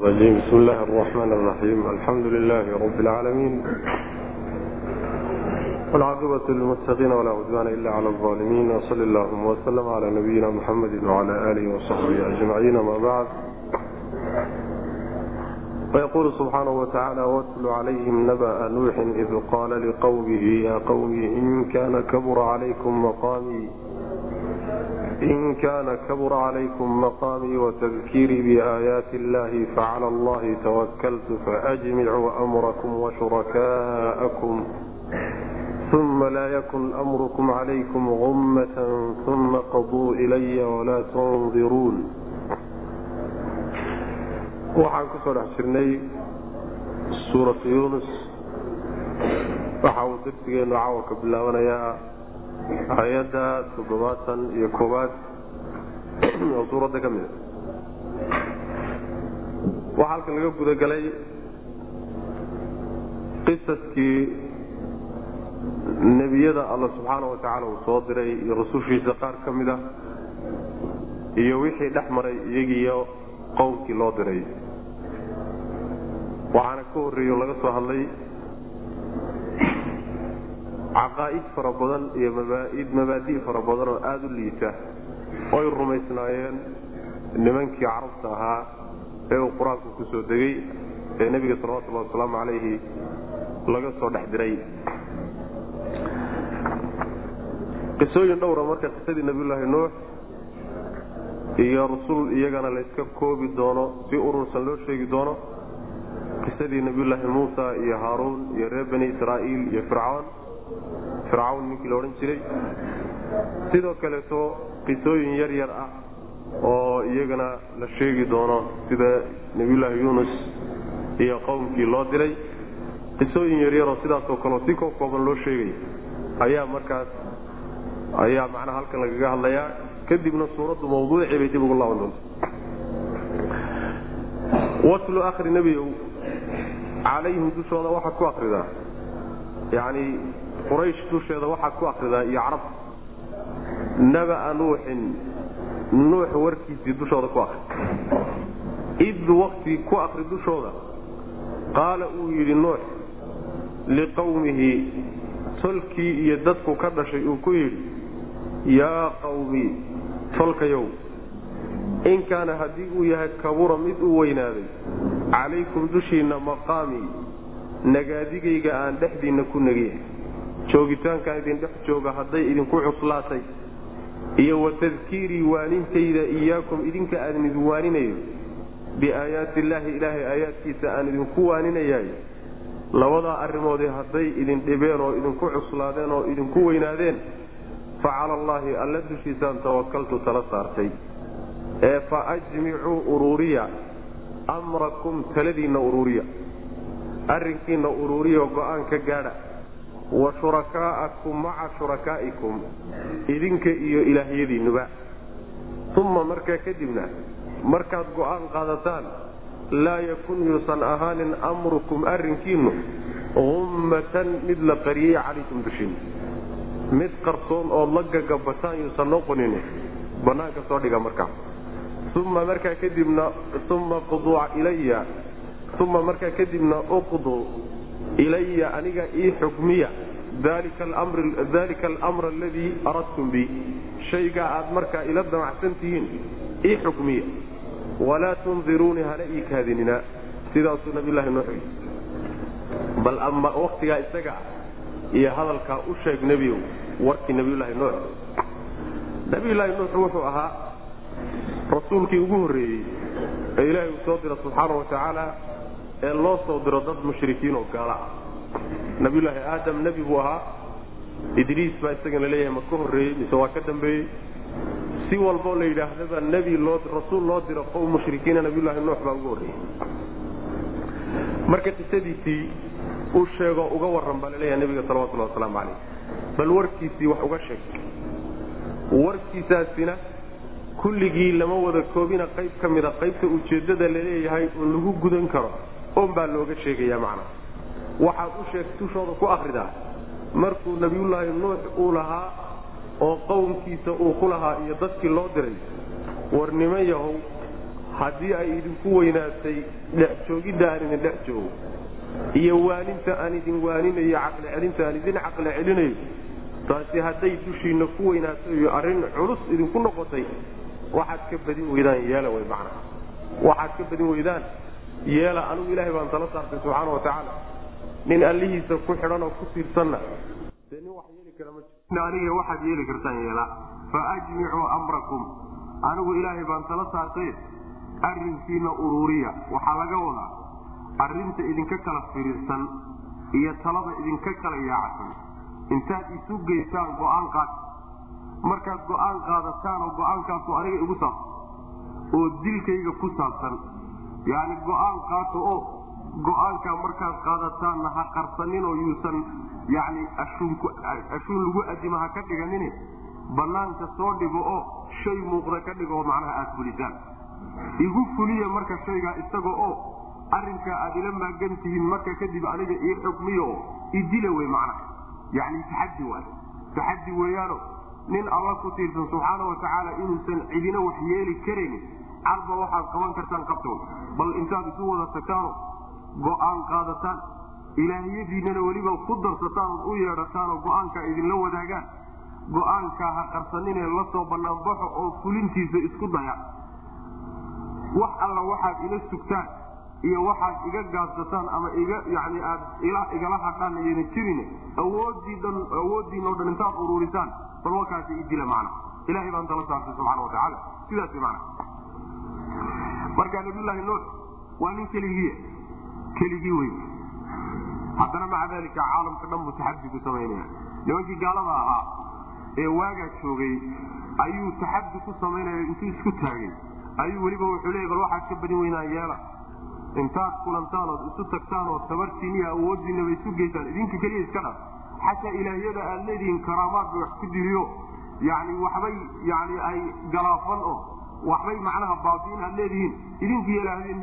الرجيم بسم الله الرحمن الرحيم الحمد لله رب العالمين والعاقبة للمتقين ولا عدوان إلا على الظالمين وصل اللهم وسلم على نبينا محمد وعلى آله وصحبه أجمعين ما بعد فيقول سبحانه وتعالى واتل عليهم نبأ نوح إذ قال لقومه يا قوم إن كان كبر عليكم مقامي in kana kabura calaykum maqaamii watabkiirii biaayaati illahi facala allahi tawakaltu faajmicuu amrakum washurakaakum uma laa yakun amrukum calaykum gummatan uma qaduu ilaya walaa tundiruun waxaan ku soo dhex jirnay suuratu yuunus waxa uu darsigeennu caawa ka bilaabanayaa hay'adda toddobaatan iyo koowaad oo suuradda ka mida waxaa halkan laga gudagalay qisaskii nebiyada alla subxaana wa tacaala uu soo diray iyo rasushiisa qaar ka mid a iyo wixii dhex maray iyagiiyo qowmkii loo diray. Waxaana ka horreeyo laga soo hadlay caqaa'id fara badan iyo mabaadi' fara badan oo aada u liita oy rumaysnaayeen. Nimankii carabta ahaa ee uu qur'aanku ku soo degay ee nebiga salawatullahi wasalaamu calayhi laga soo dhex diray. Qisooyin dhowra marka qisadii nabiyullaahi nuux iyo rasul iyagana layska koobi doono si urursan loo sheegi doono qisadii nabiyullaahi muusa iyo haaruun iyo reer bani israa'iil iyo fircawn fircawn ninkii la odhan jiray. Sidoo kaleeto qisooyin yar yar ah oo iyagana la sheegi doono sida nebiyullaahi yuunus iyo qowmkii loo diray. Qisooyin yaryaroo sidaasoo kaleo si koo kooban loo sheegay ayaa markaas ayaa macnaha halkan lagaga hadlayaa. Kadibna suuraddu mawduucii bay dib ugu laaban doonta. Watlu akhri nebiyow calayhim dushooda waxaad ku akridaa yacni quraysh dusheeda waxaad ku akridaa iyo carab. Naba'a nuuxin nuux warkiisii dushooda ku akri id wakti ku akri dushooda qaala uu yidhi nuux liqowmihi tolkii iyo dadku ka dhashay uu ku yidhi yaa qawmi tolkayow in kaana haddii uu yahay kabura mid u weynaaday calaykum dushiinna maqaamii nagaadigayga aan dhexdiinna ku negiya joogitaankaan idin dhex jooga hadday idinku cuslaatay iyo wa tadkiirii waanintayda iyaakum idinka aan idin waaninayo. Biaayaati illaahi ilaahay aayaadkiisa aan idinku waaninayay labadaa arrimoodee hadday idin dhibeen oo idinku cuslaadeen oo idinku weynaadeen fa cala allaahi alla dushiisaan tawakaltu tala saartay. Ee fa ajmicuu uruuriya amrakum taladiinna uruuriya arrinkiinna uruuriya go'aan ka gaadha. Wa shurakaa'akum maca shurakaa'ikum idinka iyo ilaahyadiinnuba. Uma markaa kadibna markaad go'aan qaadataan laa yakun yuusan ahaanin amrukum arrinkiinnu ummatan mid la qariyey calaykum dushiin mid qarsoon ood la gagabataan yuusan noqonin banaanka soo dhiga markaa. Uma markaa kadibna uma quduu ilaya uma markaa kadibna uqduu ilaya aniga ii xukmiya dalika alamra aladii aradtum bi shaygaa aad markaa ila damacsan tihiin ii xukmiya walaa tundiruunii hana ii kaadinina sidaasuu nabiylahi nuux bal ama waktigaa isaga ah iyo hadalkaa u sheeg nebiyow warkii nabiyulaahi nuux nabiyulaahi nuux wuxuu ahaa rasuulkii ugu horreeyey ee ilaahay uu soo diro subxaana wa ee loo soo diro dad mushrikiin oo gaala. Ah nabiyulaahi aadam nebi buu ahaa. Idriis baa isagana leeyahay ma ka horreeyey mise waa ka dambeeyey? Si walboo la yidhaahdaba nebi loo rasuul loo diro qowm mushrikiina nabiyulaahi nuux baa ugu horreeyey. Marka qisadiisii u sheegoo uga warran baa la leeyahay nebiga salawatullahi wasalaamu calayh. Bal warkiisii wax uga sheeg. Warkiisaasina kulligii lama wada koobina qayb ka mida qaybta ujeeddada la leeyahay oo lagu gudan karo on baa looga sheegaya macna. Waxaad u sheeg dushooda ku akridaa markuu nebiyullaahi nuux uu lahaa oo qowmkiisa uu ku lahaa iyo dadkii loo diray war niman yahow haddii ay idinku weynaatay dhex joogidda aan idin dhex joogo iyo waaninta aan idin waaninayo caqli celinta aan idin caqli celinayo taasi hadday dushiinna ku weynaato iyo arrin culus idinku noqotay waxaad ka badin weydaan yeela way macnaha waxaad ka badin weydaan yeela anigu ilaahay baan tala saartay subxaana watacaala nin allihiisa ku xidhan oo ku tiirsanna. Dee nin wax yeeli kara ma jiro aniga waxaad yeeli kartaan yeela. Fa ajmicuu amrakum. Anigu ilaahay baan tala saartay arrinkiina uruuriya. Waxaa laga wadaa arrinta idinka kala firiirsan iyo talada idinka kala yaacsan. Intaad isu geysaan go'aan qaad. Markaad go'aan qaadataan oo go'aankaasu aniga igu saabsan oo dilkayga ku saabsan yacni go'aan qaato oo go'aankaa markaad qaadataanna ha qarsanin oo yuusan ashuunku ashuun lagu adima ha ka dhiganin banaanka soo dhigo oo shay muuqda ka dhigo macnaha aada fulisaan igu fuliya marka shaygaa isaga oo arrinkaa aad ila maagan tihiin marka kadib aniga ii xukmiyo oo idila wey macnaha. Yacni taxaddi waay. Taxaddi weeyaano nin alla ku tiirsan subxaana watacaala inuusan cidina wax yeeli karaynin carba waxaad qaban kartaan qabtow. Bal intaad isu wada tagtaano go'aan qaadataan ilaahiyadiinana weliba ku darsataan ood u yeedhataan oo go'aankaa idinla wadaagaan. Go'aankaa ha qarsaninee la soo banaanbaxo oo fulintiisa isku daya. Wax alla waxaad ila sugtaan iyo waxaad iga gaabsataan ama iga yani aad igala hadhaan ayayna jirin awoodiidhan awooddiinao dhan intaad uruurisaan bal wakaasi idila macna ilahay baan tala saartay subxana watacaala sidaas mana marka nabiyullaahi nuux waa nin keligii keligii wey haddana maca dalika caalamka dhan buu taxadi ku samaynaya nimankii gaalada ahaa ee waagaa joogay ayuu taxadi ku samaynaya intuu isku taagay. Ayuu weliba wuxuu leeyay bal waxaad ka badin weynaan yeela. Intaad kulantaan ood isu tagtaan oo tabartiin iyo awooddiinaba isu geysaan idinka keliya iska dhaf xataa ilaahyada aad leedihiin karaamaad wax ku diriyo. Yani waxbay yani ay galaafan oo waxbay macnaha baabiin aad leedihiin. Idinki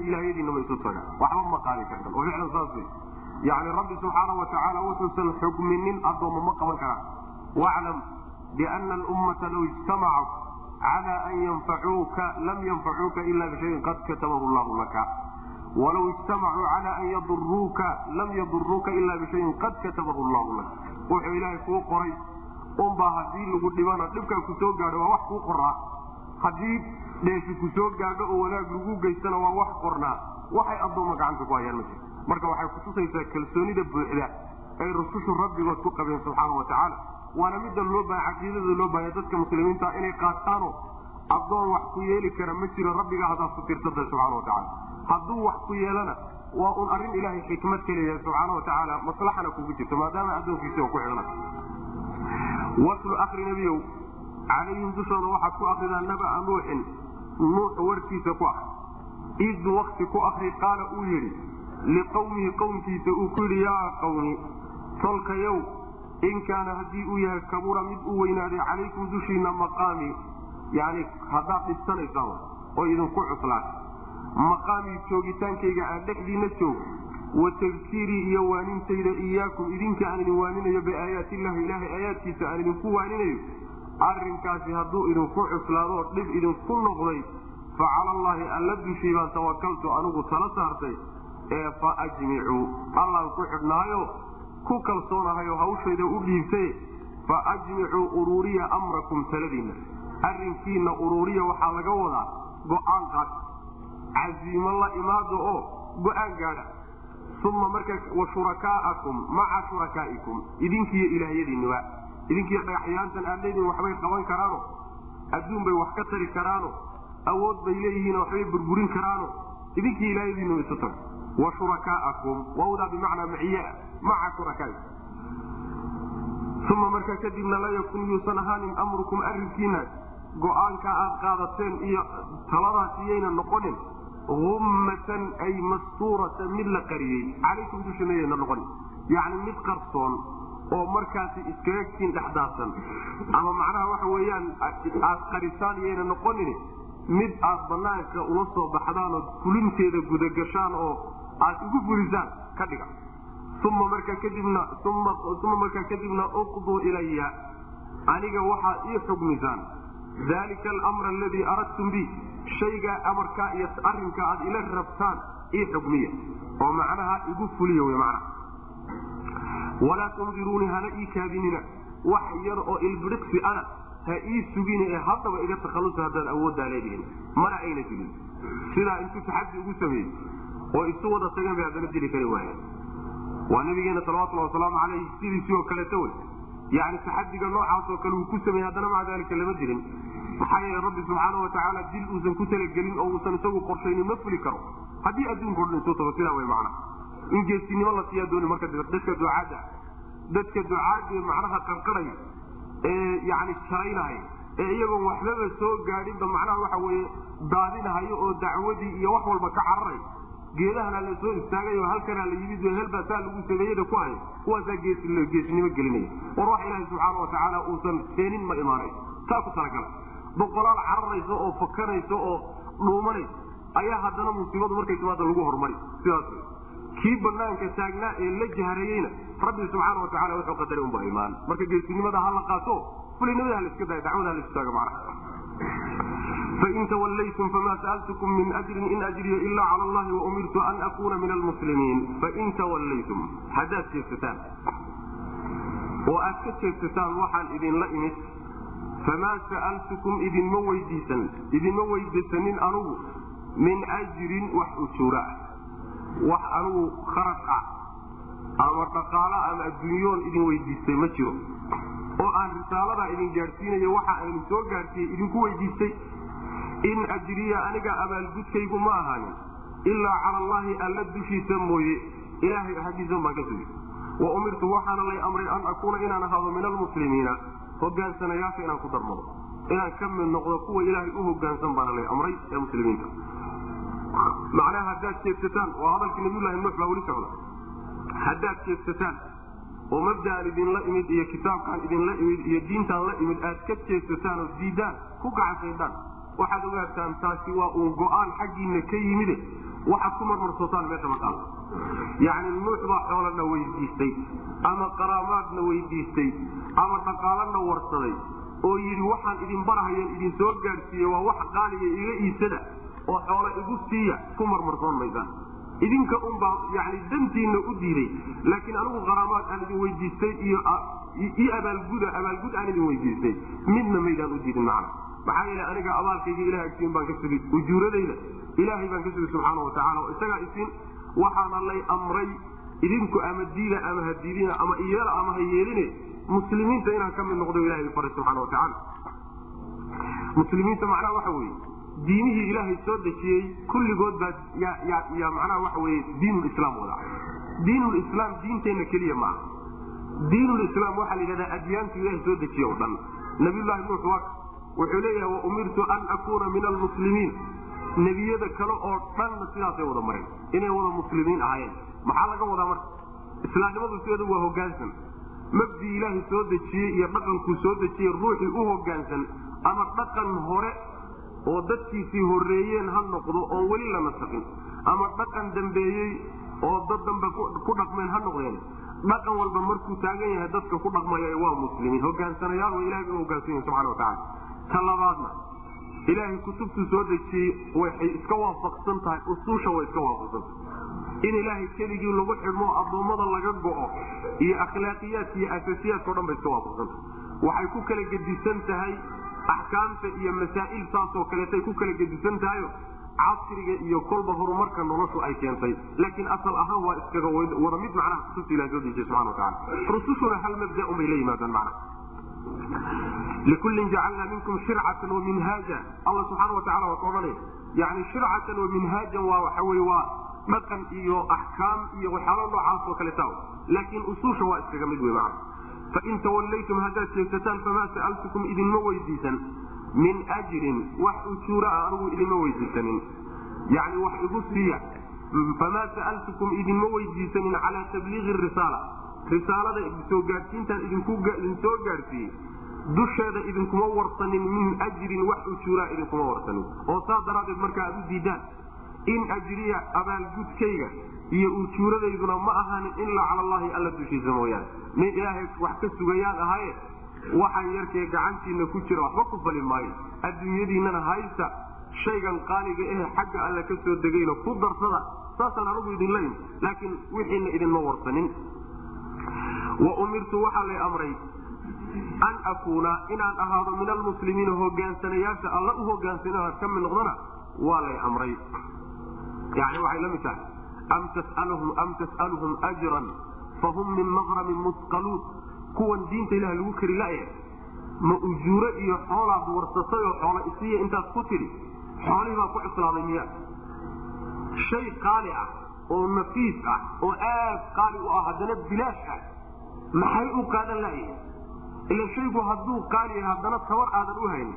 ilaahyadiinaba isu taga waxba ma qaadi kartan oo ficlan saas wey yani rabbi subxaana watacaala wuxuusan xukminin addoommo ma qaban karaan. Waclam biana alummata law ijtamacat cala an yanfacuuka lam yanfacuuka ila bishayin qad katabahu llahu laka. Walaw ijtamacuu cala an yaduruuka lam yaduruuka ila bishayin qad katabahu llahu lak wuxuu ilaahay kuu qoray. Unbaa haddii lagu dhibana dhibkaa ku gaadho waa wax kuu qoraa haddii dheefi ku soo gaadho oo wanaag lagu geystana waa wax qornaa waxay addoomma gacanta ku hayaan ma jir marka waxay kutusaysaa kalsoonida buuxda ay rusushu rabbigood ku qabeen subxaana watacaala waana midda loo baha caqiidada loo bahaya dadka muslimiinta inay qaataano addoon wax ku yeeli kara ma jiro rabbigaa haddaad ku tirsanta subxana watacaala hadduu wax ku yeelana waa un arrin ilaahay xikmad ka leeyahay subxaana watacaala maslaxana kugu jirto maadaama addoonkiisi oo ku nebiyow calayhim dushooda waxaad ku akridaa nabaa nuuxin nuux warkiisa ku akri id wakti ku akri qaala uu yidhi liqawmihi qowmkiisa uu ku yidhi yaa qawmi tolkayow in kaana haddii uu yahay kabura mid u weynaaday calaykum dushiina maqaami yani haddaad dhibsanaysaan oo idinku cuslaan maqaamii joogitaankayga aan dhexdiina joogo wa tadkiirii iyo waanintayda iyaakum idinka aan idin waaninayo biaayaati illahi ilaahay aayaadkiisa aan idinku waaninayo arrinkaasi hadduu idinku cuslaadoo dhib idinku noqday fa cala allaahi alla dushii baan tawakaltu anigu tala saartay ee fa ajmicuu allaan ku xidhnaayo ku kalsoonahay oo hawshayda u dhiibtay fa ajmicuu uruuriya amrakum taladiinna. Arrinkiina uruuriya waxaa laga wadaa go'aan qaad casiimo la imaado oo go'aan gaadha. Uma markaa wa shurakaa'akum maca shurakaa'ikum idinkiiyo ilaahyadiinniba idinkiiyo dhagaxyaantan aad leedihin waxbay qaban karaano. Adduun bay wax ka tari karaano. Awood bay leeyihiin waxbay burburin karaano. Idinkii ilaahyadiinniba isu tago wa shurakaa'akum. Wawdaa bimacnaa maciye maca shurakaa'ikum uma markaa kadibna la yakun yuusan ahaanin amrukum arrinkiina go'aanka aad qaadateen iyo taladaas iyayna noqonin ummatan ay mastuuratan mid la qariyey. Calaykum dushiina yayna noqonin. Yacni mid qarsoon oo markaasi iskaga kiin dhexdaadsan. Ama macnaha waxa weeyaan aad qarisaan iyayna noqonin mid aad banaanka ula soo baxdaan oo fulinteeda gudagashaan oo aad ugu fulisaan ka dhiga. Uma markaa kadibna uma markaa kadibna uqduu ilaya aniga waxaad ii xugmisaan. Dalika alamra aladii aradtum bi shaygaa amarkaa iyo arrinka aad ila rabtaan ii xugmiya. Oo macnaha igu fuliya wy macnaha walaa tundiruuni hana ii kaadinina wax yar oo ilbiriqsi ana ha ii sugina ee haddaba iga takhallusa haddaad awooddaa leedihin mana ayna dilin sidaa intuu taxaddi ugu sameeyey oo isu wada tageen bay haddana dili kari waayeen waa nabigeena salawatulli wasalaamu caleyh sidiisii oo kaleeto wey yani taxadiga noocaas oo kale uu ku sameeyey haddana maca daalika lama dilin maxaa yeele rabbi subxaana watacaala dil uusan ku talagelin oo uusan isagu qorshaynin ma fuli karo haddii isuu tago sidaa wey macna in geesinimo la siiyaa dooni marka dadka ducaadda dadka ducaadee macnaha qarqarhaya ee yani jaraynaya ee iyagoon waxbaba soo gaadhinba macnaha waxa weeye daadinahayo oo dacwadii iyo wax walba ka cararay. Geedahana la soo istaagayo halkanaa la yimid helbaa saa lagu sameeyada ku hayo kuwaasaa geesinimo gelinaya war wax ilaaha subxaana watacaala uusan keenin ma imaanay. Saa ku talagala boqolaal cararaysa oo fakanaysa oo dhuumanaysa ayaa haddana musiibadu markay timaada lagu horumari. Sidaas kii banaanka taagnaa ee la jahrayeyna rabbi subxaana wataala wuxuu qadaray unba imaan marka geesinimada ha la qaato fulinimada ha laiska dayo dacwada ha la istaago macna fain tawallaytum fama sa'altukum min ajrin in ajriya ila cala allahi waumirtu an akuna min almuslimiin. Fain tawallaytum haddaad jeegsataan oo aad ka jeegsataan waxaan idinla imid famaa sa'altukum idinma weydiisan idinma weydiisanin anugu min ajrin wax ujuura ah wax anugu kharaq ah ama dhaqaala ama adduunyoon idin weydiistay ma jiro. Oo aan risaaladaa idin gaadhsiinayo waxa aynu soo gaadhsiiyey idinku weydiistay. In ajriya aniga abaalgudkaygu ma ahaanin ilaa cala allaahi alla dushiisa mooye. Ilaahay xaggiisan baan ka sugi wa umirtu waxaana lay amray an akuuna inaan ahaado min almuslimiina hogaansanayaasha inaan ku darmado inaan ka mid noqdo kuwa ilaahay u hogaansan baana lay amray ee muslimiinta macnaha haddaad jeegsataan waa hadalkii nabiyullahi nuux baa weli socda. Haddaad jeegsataan oo mabdaan idinla imid iyo kitaabkaan idinla imid iyo diintaan la imid aad ka jeegsataan oo diidaan ku gacansaydhaan waxaad ogaataan taasi waa uun go'aan xaggiina ka yimide waxaad ku marmarsootaan meesha maqaal yacni nuux baa xoolana weydiistay ama qaraamaadna weydiistay ama dhaqaalana warsaday oo yidhi waxaan idin barahayeen idin soo gaadhsiiye waa wax qaaliya iga iisada oo xoolo igu siiya ku marmarsoon maysaan idinka unbaa yani dantiina u diiday laakiin anigu qaraamaad aan idin weydiistay iyo abaalguda abaalgud aan idin weydiistay. Midna maydaan u diidin macna. Maxaa yeele aniga abaalkayga ilaha agtiin baan ka sugi ujuuradayda. Ilaahay baan ka sugi subxaana watacaala oo isagaa isin waxaana lay amray idinku ama diida ama ha diidina ama iyeela ama ha yeeline muslimiinta inaan ka mid noqdo ilahay faray subxana watacaala muslimiinta macnaha waxa weeye diinihii ilaahay soo dejiyey kulligood baa ya macnaha waxa weye diinulislaam wada. Diinulislaam diinteenna keliya maaha diinulislaam waxaa la yidhahdaa adyaantu ilahay soo dejiye o dhan. Nabiyullahi nuux waa wuxuu leeyahay wa umirtu an akuuna min almuslimiin nebiyada kale oo dhanna sidaasay wada mareen inay wada muslimiin ahaayeen. Maxaa laga wadaa marka? Islaamnimadu sideedu waa hogaansan mabdii ilaahay soo dejiyey iyo dhaqankuu soo dejiyey ruuxii u hogaansan ama dhaqan hore oo dadkiisii horeeyeen ha noqdo oon weli la nasaqin ama dhaqan dambeeyey oo dad dambe ku dhaqmeen ha noqdeen. Dhaqan walba markuu taagan yahay dadka ku dhaqmaya waa muslimiin. Hogaansanayaal wa ilahay u hogaansan yahi subxana watacaala ta labaadna ilaahay kutubtuu soo dejiyey waxay iska waafaqsan tahay usuusha way iska waafaqsantahay in ilaahay keligii lagu xidhmo addoommada laga go'o iyo akhlaaqiyaadka iyo asaasiyaadka o dhan bay iska waafaqsantahay waxay ku kala gedisan tahay axkaamta iyo masaa'il saasoo kaleetay ku kala gedisan tahayo casriga iyo kolba horumarka noloshu ay keentay. Laakiin asal ahaan waa iskaga wada mid macnaha kutubta ilaha soo dejiye subxana wataala rusushuna hal mabda un bay la yimaadaan macnaha. Likullin jacalna minkum shircatan wa minhaaja. Alla subxaana watacala waa ka odhanaya shircatan wa minhaajan waa waxa weye waa dhaqan iyo axkaam iyo waxyaalo noocaas oo laakiin usuusha waa iskaga mid wey macna fain tawallaytum haddaad jeegsataan famaa sa'altukum idinma weydiisan min ajrin wax ujuura ah anigu idinma weydiisanin yani wax igu siiya famaa sa'altukum idinma weydiisanin calaa tabliiqi risaala risaalada soo gaadhsiintaan idin soo gaadhsiiyey dusheeda idinkuma warsanin min ajrin wax ujuuraa idinkuma warsanin oo saas daraaddeed marka aad u diidaan in ajriya abaalgudkayga iyo ujuuradayduna ma ahaanin ilaa cala allahi alla dushiisa mooyaane. Nin ilaahay wax ka sugayaan ahaye waxaan yarkee gacantiina ku jira waxba ku fali maayo. Adduunyadiinana haysta shaygan qaaliga ehe xagga alle ka soo degayna ku darsada saasaan anagu idin leyn laakiin wixiina idinma warsanin. Wa umirtu waxaa lay amray an akuuna inaan ahaado min almuslimiina hogaansanayaasha alla u hogaansanaha ka mid noqdana waa lay amray. Yani waxay la mid tahay am tas'aluhum ajran fahum min maqramin musqaluun kuwan diinta ilaah lagu kari la'ya ma ujuuro iyo xoolaad warsatay oo xoola isiiya intaad ku tidhi xoolihii baa ku cuslaaday miya shay qaali ah oo nafiis ah oo aad qaali u ah haddana bilaash ah maxay u qaadan la'yahay ila shaygu hadduu qaali yahay haddana tabar aadan u haynin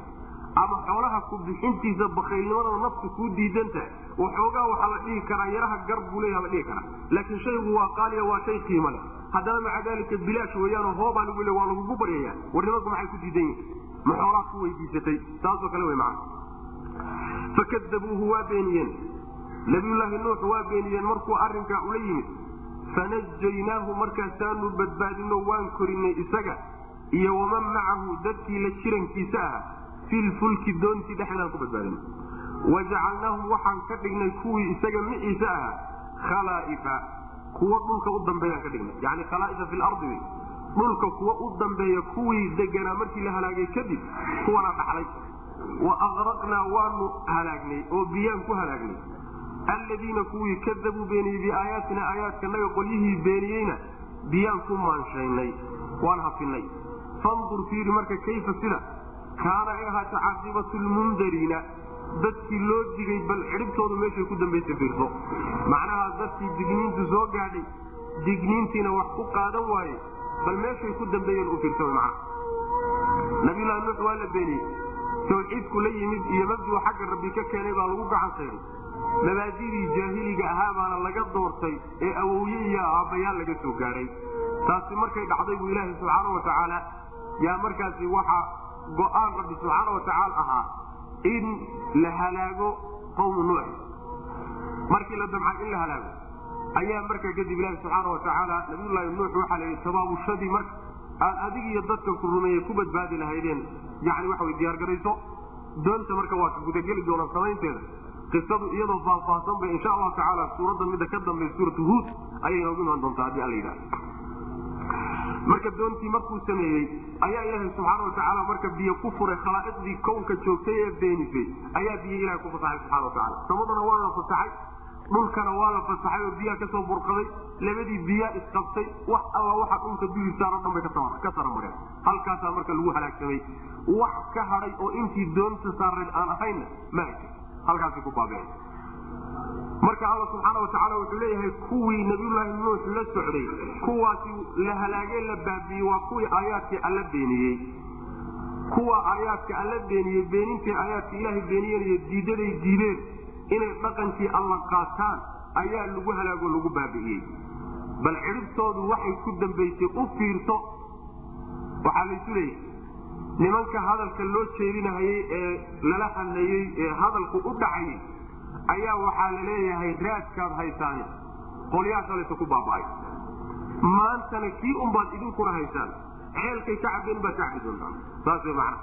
ama xoolaha ku bixintiisa bakaylnimadana naftu kuu diidan tahay waxoogaa waxaa la dhihi karaa yaraha gar buu leeyaha la dhihi karaa. Laakiin shaygu waa qaaliya waa shay qiimo leh. Haddana maca daalika bilaash weeyaanoo hoobaa lagu le waa lagugu baryaya war nimanku maxay ku diidan yihiin ma xoolaad ku weydiisatay? Taasoo kale wey macana fakadabuuhu waa beeniyeen. Nabiyullaahi nuux waa beeniyeen markuu arrinkaa ula yimid fanajaynaahu markaasaanu badbaadino waan korinay isaga iyo waman macahu dadkii la jirankiisa ah filfulki doontii dhexdaan ku badbaadin. Wajacalnaahum waxaan ka dhignay kuwii isaga miciisa ahaa khalaa'ifa kuwo dhulka u dambeeyaan ka dhignay. Yani khalaa'ifa fi lardi dhulka kuwa u dambeeya kuwii deganaa markii la halaagay kadib kuwana dhaxlay. Wa aqraqnaa waanu halaagnay oo biyaan ku halaagnay alladiina kuwii kadabuu beeniyey biaayaatina aayaadkanaga qolyihii beeniyeyna biyaan ku maanshaynay waan hafinay. Fandur fiiri marka kayfa sida kaana ay ahaata caaqibatu lmundariina dadkii loo digay bal cidhibtoodu meeshay ku dambaysa fiirso macnaha dadkii digniintu soo gaadhay digniintiina wax ku qaadan waaye bal meeshay ku dambeeyeen u fiirsa macna nabiyullahi nuux waa la beeniyey tawxiidku la yimid iyo mabduu xagga rabbi ka keenay baa lagu gacan mabaadidii jaahiliga ahaa baana laga doortay ee awowye iyo aabbayaal laga soo gaadhay taasi markay dhacday buu ilaahi subxaana wa tacaala yaa markaasi waxaa go'aan rabbi subxaana wa tacaala ahaa in la halaago qawmu nuux. Markii la damcay in la halaago ayaa markaa kadib ilaahi subxaana wa tacaala nabiyullaahi nuux waxaa la yidhi tabaabushadii marka aad adig iyo dadka ku rumeeye ku badbaadi lahaydeen. Yani waxa way diyaargarayso. Doonta marka waa ka gudageli doona samaynteeda. Qisadu iyadoo faahfaahsan bay insha allahu tacaala suuradda midda ka dambaysa suuratu huud ayay noogu imaan doontaa haddii alla yidhaha marka doontii markuu sameeyey ayaa ilaahay subxaana wa tacaala marka biyo ku furay khalaa'iqdii kownka joogtay ee beenisay ayaa biyo ilahay ku fasaxay subxana wa tacala samadana waa la fasaxay dhulkana waa la fasaxay oo biyaha ka soo burqaday labadii biyaa isqabtay wax alla waxa dhulka duhisaaro dhan bay ka saramareen halkaasaa marka lagu halaagsamay wax ka hadhay oo intii doonta saarayd aan ahaynna ma halkaasi ku baabeen marka alla subxaana wa tacaala wuxuu leeyahay kuwii nabiyullaahi nuux la socday kuwaasi la halaagee la baabiyey waa kuwii aayaadkii alla beeniyey. Kuwa aayaadka alla beeniyey beenintay aayaadka ilaahay beeniyeen iyo diidaday diideen inay dhaqankii alla qaataan ayaa lagu halaago lagu baabi'iyey. Bal cidhibtoodu waxay ku dambaysay u fiirso waxaa laysu leeyahay nimanka hadalka loo jeedinahayey ee lala hadlayey ee hadalku u dhacayay ayaa waxaa la leeyahay raadkaad haysaane qolyaha shalaysa ku baaba'ay. Maantana kii unbaad idinkuna haysaan ceelkay ka cabeen baad ka cabi doontaan saas way macana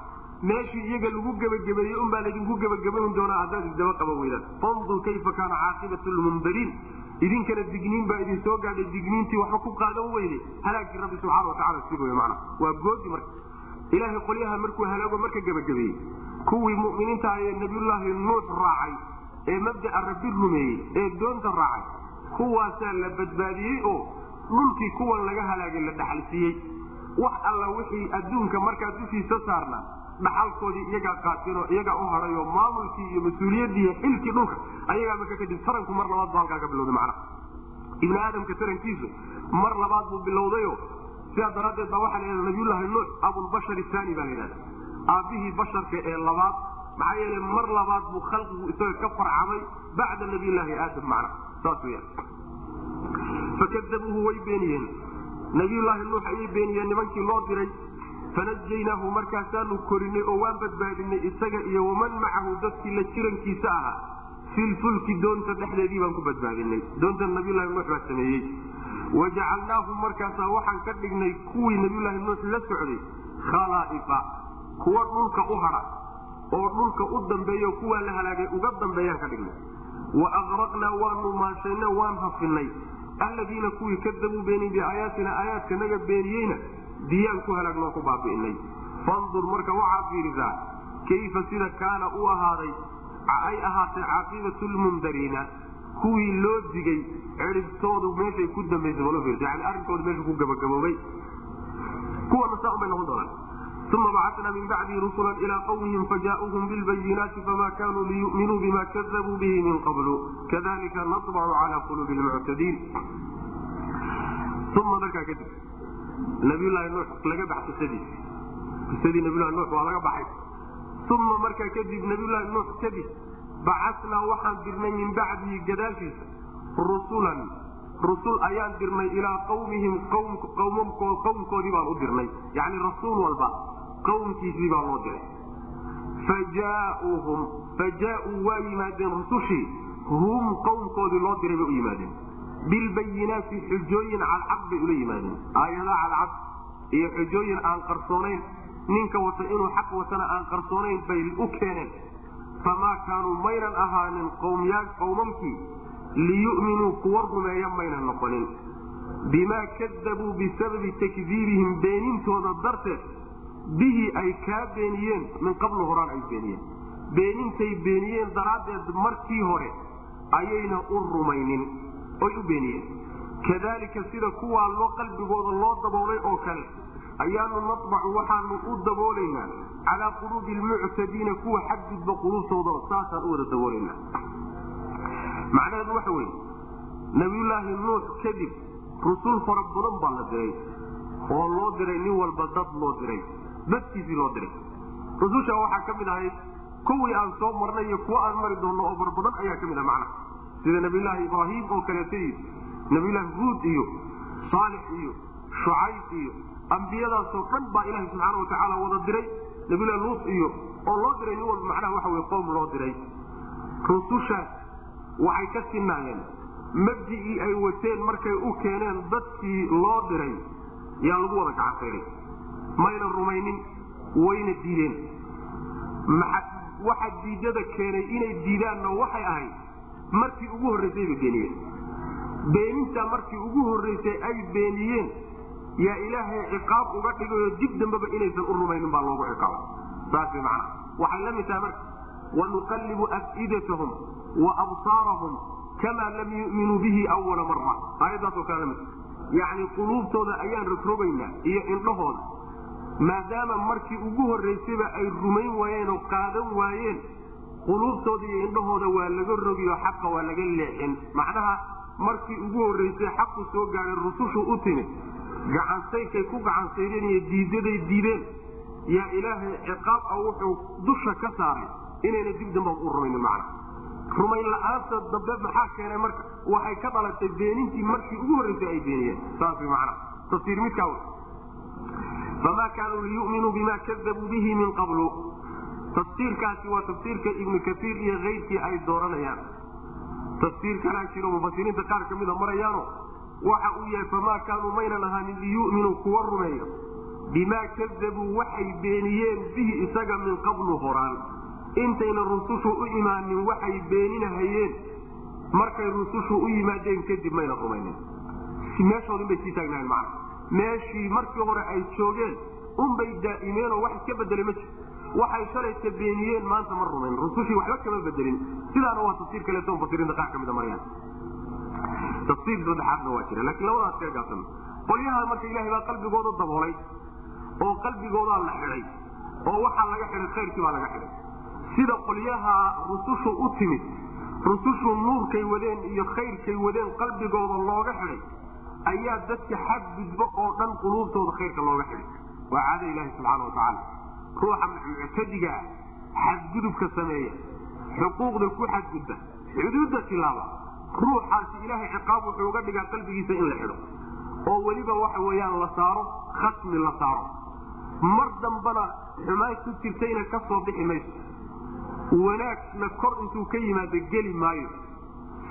meeshii iyaga lagu gebagabeeyey unbaa laydinku gebagabayn doonaa haddaad isdaba qaban weydaan. Fandur kayfa kaana caaqibatu lmundariin idinkana digniin baa idin soo gaadhay digniintii waxba ku qaadan weyne. Halaagii rabbi subxaana watacala sig wey macana waa goodi marka. Ilaahay qolyaha markuu halaago marka gebagabeeyey kuwii mu'miniinta ah ee nabiyullaahi nuux raacay ee mabda'a rabbi rumeeyey ee doonta raacay kuwaasaa la badbaadiyey oo dhulkii kuwan laga halaagay la dhaxalsiiyey wax alla wixii adduunka markaa dushiisa saarnaa dhaxalkoodii iyagaa qaatinoo iyagaa u hadhay oo maamulkii iyo mas'uuliyaddii xilkii dhulka ayagaa marka kadib taranku mar labaad ba halkaa ka bilowday macnaha ibni aadamka tarankiisu mar labaad buu bilowdayo sidaa daraaddeed baa waxaa la yidhahda nabiyullaahi nuux abulbashar isaani baa la yidhahda aabbihii basharka ee labaad maxaa yeele mar labaad buu khalqigu isaga ka farcamay bacda nabiyullaahi aadam macna saas weya fakadabuuhu way beeniyeen nabiyullaahi nuux ayay beeniyeen nimankii loo diray. Fanajaynaahu markaasaanu korinay oo waan badbaadinay isaga iyo waman macahu dadkii la jirankiisa ahaa. Filfulki doonta dhexdeedii baan ku badbaadinay doonta nabiyullahi nuux baa sameeyey. Wajacalnaahum markaasaa waxaan ka dhignay kuwii nabiyullaahi nuux la socday khalaa'ifa kuwa dhulka u hadha oo dhulka u dambeeyo kuwaa la halaagay uga dambeeyaan ka dhignay. Wa aqraqnaa waanu maashayna waan hafinay alladiina kuwii kadabuu beenin biaayaatina aayaadkanaga beeniyeyna biyaan ku halaagno ku baabi'inay fandur marka waxaad fiirisaa kayfa sida kaana u ahaaday ay ahaatay caaqibatu lmundariina kuwii loo digay cidhibtoodu meeshay ku yani arrinkooda meesha ku gabagaboobay. Kuwana saa unbay noqon doonaan uma bacatnaa min bacdihi rusula ilaa qawmihim fajaauuhum bilbayinaati fama kanuu liyuminuu bima kadabuu bihi min qablu kadalika naطbacu cala quluubi lmuctadiin uma markaa kadib nabiylahi nuux laga bax qisadii qisadii nabiylahi nuux waa laga baxay uma markaa kadib nabiylahi nuux kadib bacasnaa waxaan dirnay min bacdihi gadaashiisa rusulan rusul ayaan dirnay ilaa qawmihim qawmkoodii baan u dirnay yani rasuul walba qawmkiisii baa loo diray fajaauu waa yimaadeen rusushii hum qawmkoodii loo diray bay u yimaadeen bilbayinaati xujooyin cadcad bay ula yimaadeen aayada cadcad iyo xujooyin aan qarsoonayn ninka wata inuu xaq watana aan qarsoonayn bay u keeneen famaa kaanuu maynan ahaanin qowmamkii liyuminuu kuwa rumeeya maynan noqonin. Bimaa kadabuu bisababi takdiibihim beenintooda darteed bihi ay kaa beeniyeen min qablu horaan ay beeniyeen. Beenintay beeniyeen daraaddeed markii hore ayayna u rumaynin oy u beeniyeen. Kadalika sida kuwaa loo qalbigooda loo daboolay oo kale ayaanu nabacu waxaanu u daboolaynaa calaa quluubi lmuctadiina kuwa xadgudba quluubtooda saasaan u wada daboolana macnaheedu waxa weye nabiyulaahi nuux kadib rusul fara badan baa la diray oo loo diray nin walba dad loo diray dadkiisii loo diray. Rususha waxaa ka mid ahayd kuwii aan soo marnay iyo kuwa aan mari doonno oo bar badan ayaa ka mid ah macnaha. Sida nabiyulaahi ibraahim oo kaleeto iyo nabiyulaahi huud iyo saalix iyo shucayb iyo ambiyadaasoo dhan baa ilaaha subxaana watacaala wada diray. Nabiyulahi luut iyo oo loo diray nin walba macnaha waxa wey qowm loo diray. Rusushaas waxay ka sinaayeen mabdigii ay wateen markay u keeneen dadkii loo diray yaa lagu wada gacansaynay mayna rumaynin wayna diideen. Waxa diidada keenay inay diidaanna waxay ahayd? Markii ugu horraysay bay beeniyeen. Beenintaa markii ugu horraysay ay beeniyeen. Yaa ilaahay ciqaab uga dhigayo dib dambeba inaysan u rumaynin baa loogu ciqaaba saas way macnaha waxay la mid tahay marka wanuqallibu afidatahum wa absaarahum kamaa lam yu'minuu bihi awala mara aayaddaasoo kale la mid yacni quluubtooda ayaan rogrogaynaa iyo indhahooda maadaama markii ugu horraysayba ay rumayn waayeen oo qaadan waayeen quluubtooda iyo indhahooda waa laga rogiyo xaqa waa laga leexin. Macnaha markii ugu horraysay xaqu soo gaadhay rusushu u timid. Gacansaykay ku gacansaydeen iyo diidaday diideen. Yaa ilaahay ciqaab wuxuu dusha ka saaray inayna dib damba u rumaynin macna. Rumayn la'aanta dambe maxaa keenay marka? Waxay ka dhalatay beenintii markii ugu horraysay ay beeniyeen. Saas way macna. Tafsiir midkaa famaa kaanuu liyuminuu bima kadabuu bihi min qablu tafsiirkaasi waa tafsiirka ibnu kaiir iyo keyrkii ay dooranayaan tafsiir kalaa jiro mufasiriinta qaar ka mida marayaano waxa uu yahay famaa kaanuu maynan ahaanin liyuminuu kuwa rumeeyo bimaa kadabuu waxay beeniyeen bihi isaga min qablu horaan intayna rusushu u imaanin waxay beeninahayeen markay rusushu u yimaadeen kadib mayna rumaynin meeshoodin bay sii taagnaayeen macna meeshii markii hore ay joogeen unbay daa'imeenoo wax iska bedelay ma jir waxay shalayka beeniyeen maanta ma rumayn. Rusushii waxba kama bedelin. Sidaana waa tafsiir kaleeto mufasiriinta qaar ka mida marayaan tafsiir saddexaadna waa jira laakiin labadaas kaga gaabsan. Qolyaha marka ilahay baa qalbigooda daboolay oo qalbigoodaa la xidhay oo waxaa laga xidhay khayrkii baa laga xidhay sida qolyaha rusushu u timid rusushu nuurkay wadeen iyo khayrkay wadeen qalbigooda looga xidhay ayaa dadka xadgudbo oo dhan quluubtooda khayrka looga xidhay waa caada ilaahi subxaana watacaala ruuxa muctadiga ah xadgudubka sameeya xuquuqda ku xadgudba xuduudda tilaaba. Ruuxaasi ilaahay ciqaab wuxuu uga dhigaa qalbigiisa in la xidho. Oo weliba waxa weeyaan la saaro khasmi la saaro. Mar dambana xumaan ku jirtayna ka soo bixi mayso. Wanaagna kor intuu ka yimaado geli maayo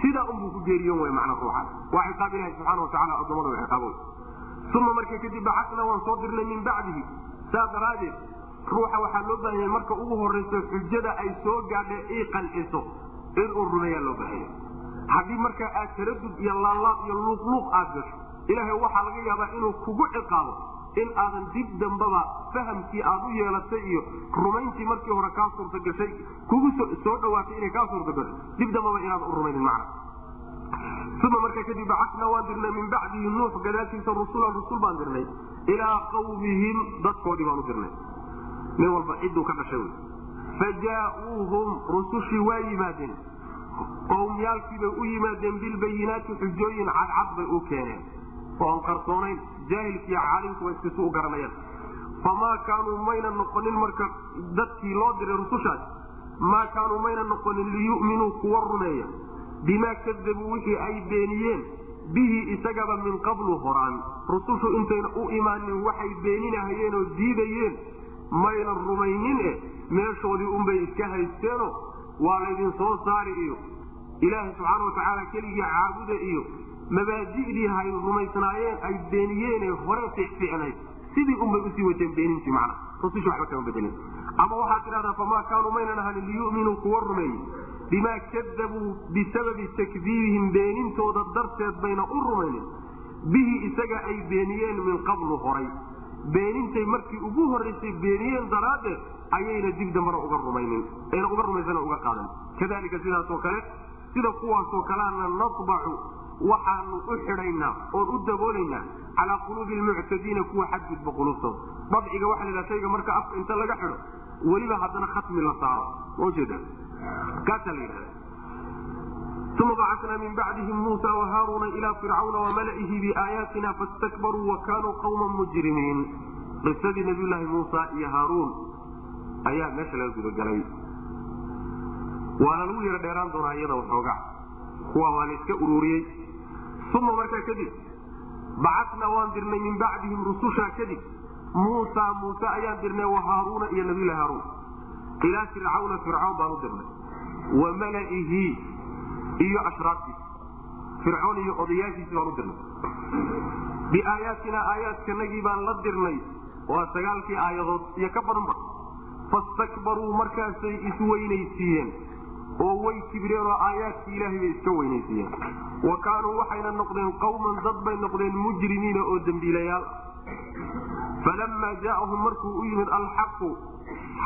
sidaa unbuu ku geeriyon wy macna ruuxaas waa ciqaab ilahi subxana watacala addoommada ciqaabo uma marka kadib bacasna waan soo dirnay min bacdihi. Saa daraaddeed ruuxa waxaa loo baahan yahay marka ugu horrayso xujada ay soo gaadha ii qanciso inuu rumeeyaa loo baahanya haddii markaa aad taradud iyo laalaab iyo luuqluuq aad gasho ilaahay waxaa laga yaabaa inuu kugu ciqaabo in aadan dib dambaba fahamkii aad u yeelatay iyo rumayntii markii hore kaa suurtagashay kugu soo dhawaatay inay kaa suurtagasho dib dambaba inaadan u rumaynin macna. Uma markaa kadib bacasnaa waan dirnay min bacdihi nuux gadaashiisa rusulan rusul baan dirnay. Ilaa qawmihim dadkoodii baan u dirnay. Nin walba cidduu ka dhashay wy fajaauuhum rusushii waa yimaadeen. Qowmyaalkii bay u yimaadeen bilbayinaati xujooyin cadcad bay u keeneen oon qarsoonayn jaahilkiiyo caalimku waa iskisu u garanayaan famaa kaanuu mayna noqonin marka dadkii loo diray rusushaas maa kaanuu mayna noqonin liyu'minuu kuwa rumeeya. Bimaa kadabuu wixii ay beeniyeen bihi isagaba min qablu horaan. Rusushu intayna u imaanin waxay beeninahayeen oo diidayeen maynan rumaynin eh meeshoodii unbay iska haysteeno waa laydin soo saari iyo. Ilaaha subxaana watacaala keligii caabuda iyo mabaadidii hay rumaysnaayeen ay beeniyeene hore ficficnayd sidii unbay u sii wateen beenintii macna. Rususha waxba kama bedelin ama waxaad tidhahdaa famaa kaanuu maynan ahanin liyu'minuu kuwa rumeeyey? Bimaa kadabuu bisababi takdiibihim beenintooda darteed bayna u rumaynin. Bihi isaga ay beeniyeen min qablu horay. Beenintay markii ugu horraysay beeniyeen daraaddeed ayayna dib dambana uga rumaynin. Ayna uga rumaysana uga qaadan. Kadalika sidaasoo kale sida kuwaasoo kaleana natbacu waxaanu u xidhaynaa oon u daboolaynaa calaa quluubi lmuctadiina kuwa xadgudba quluubtooda dabciga waxa la shayga marka afka inta laga xidho weliba haddana khatmi la saaro. Maujeeda kaasaa la yidhahda uma bacatnaa min bacdihim muusa wahaaruuna ilaa fircawna wamala'ihi biaayaatina fastakbaruu wa kaanuu qawman mujrimiin. Qisadii nabiyulaahi muusa iyo haaruun ayaa meesha laga gudagalay waana lagu yaro dheeraan doonaa iyada waxoogaa kuwa waa la iska ururiyey uma markaa kadib bacatnaa waan dirnay min bacdihim rusushaa kadib muusa muuse ayaan dirnay wa haaruuna iyo nabiyulahi haaruun ilaa fircawna fircawn baan u dirnay wa mala'ihi iyo ashraaftiisa fircoon iyo odayaashiisi baan u dirnay biaayaatina aayaadkanagii baan la dirnay waa sagaalkii aayadood iyo ka badanba fastakbaruu markaasay isweynaysiiyeen oo way kibreen oo aayaadkii ilaahay bay iska weynaysiiyeen wa kaanuu waxayna noqdeen qawman dad bay noqdeen mujrimiina oo dembiilayaal. Falamaa jaa'ahum markuu u yimid alxaqu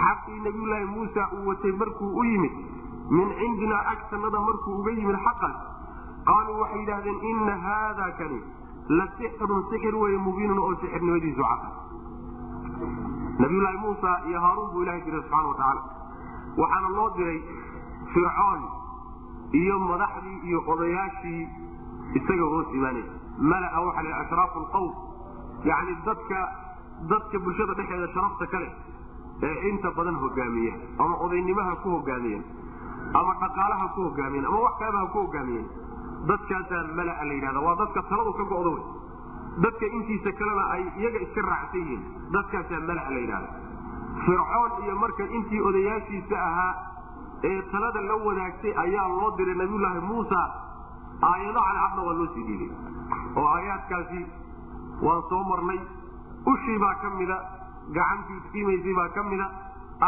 xaqii nabiyulaahi muusa uu watay markuu u yimid min cindinaa agtanada markuu uga yimid xaqaas qaaluu waxay yidhahdeen inna haada kani la sixrun sixir weye mubiinun oo sixirnimadiisu cada nabiyulaahi muusa iyo haaruun buu ilahay diray subxana wa tacaala waxaana loo diray fircoon iyo madaxdii iyo odayaashii isaga hoos imaanaysa malaa waxaa la ashraafu lqowm yacni dadka dadka bulshada dhexeeda sharafta kale ee inta badan hogaamiya ama odaynimaha ku hogaamiyen ama dhaqaalaha ku hogaamiyen ama wax kaleba ha ku hogaamiyen dadkaasaa malaa la yidhahda waa dadka taladu ka go'do wey dadka intiisa kalena ay iyaga iska raacsan yihiin. Dadkaasaa malaa la yidhahda. Fircoon iyo marka intii odayaashiisa ahaa ee talada la wadaagtay ayaa loo diray nabiyulaahi muusa. Aayado cadcadna waa loo sii dhiibay oo aayaadkaasi waan soo marnay. Ushii baa ka mida gacantii iftiimaysay baa ka mida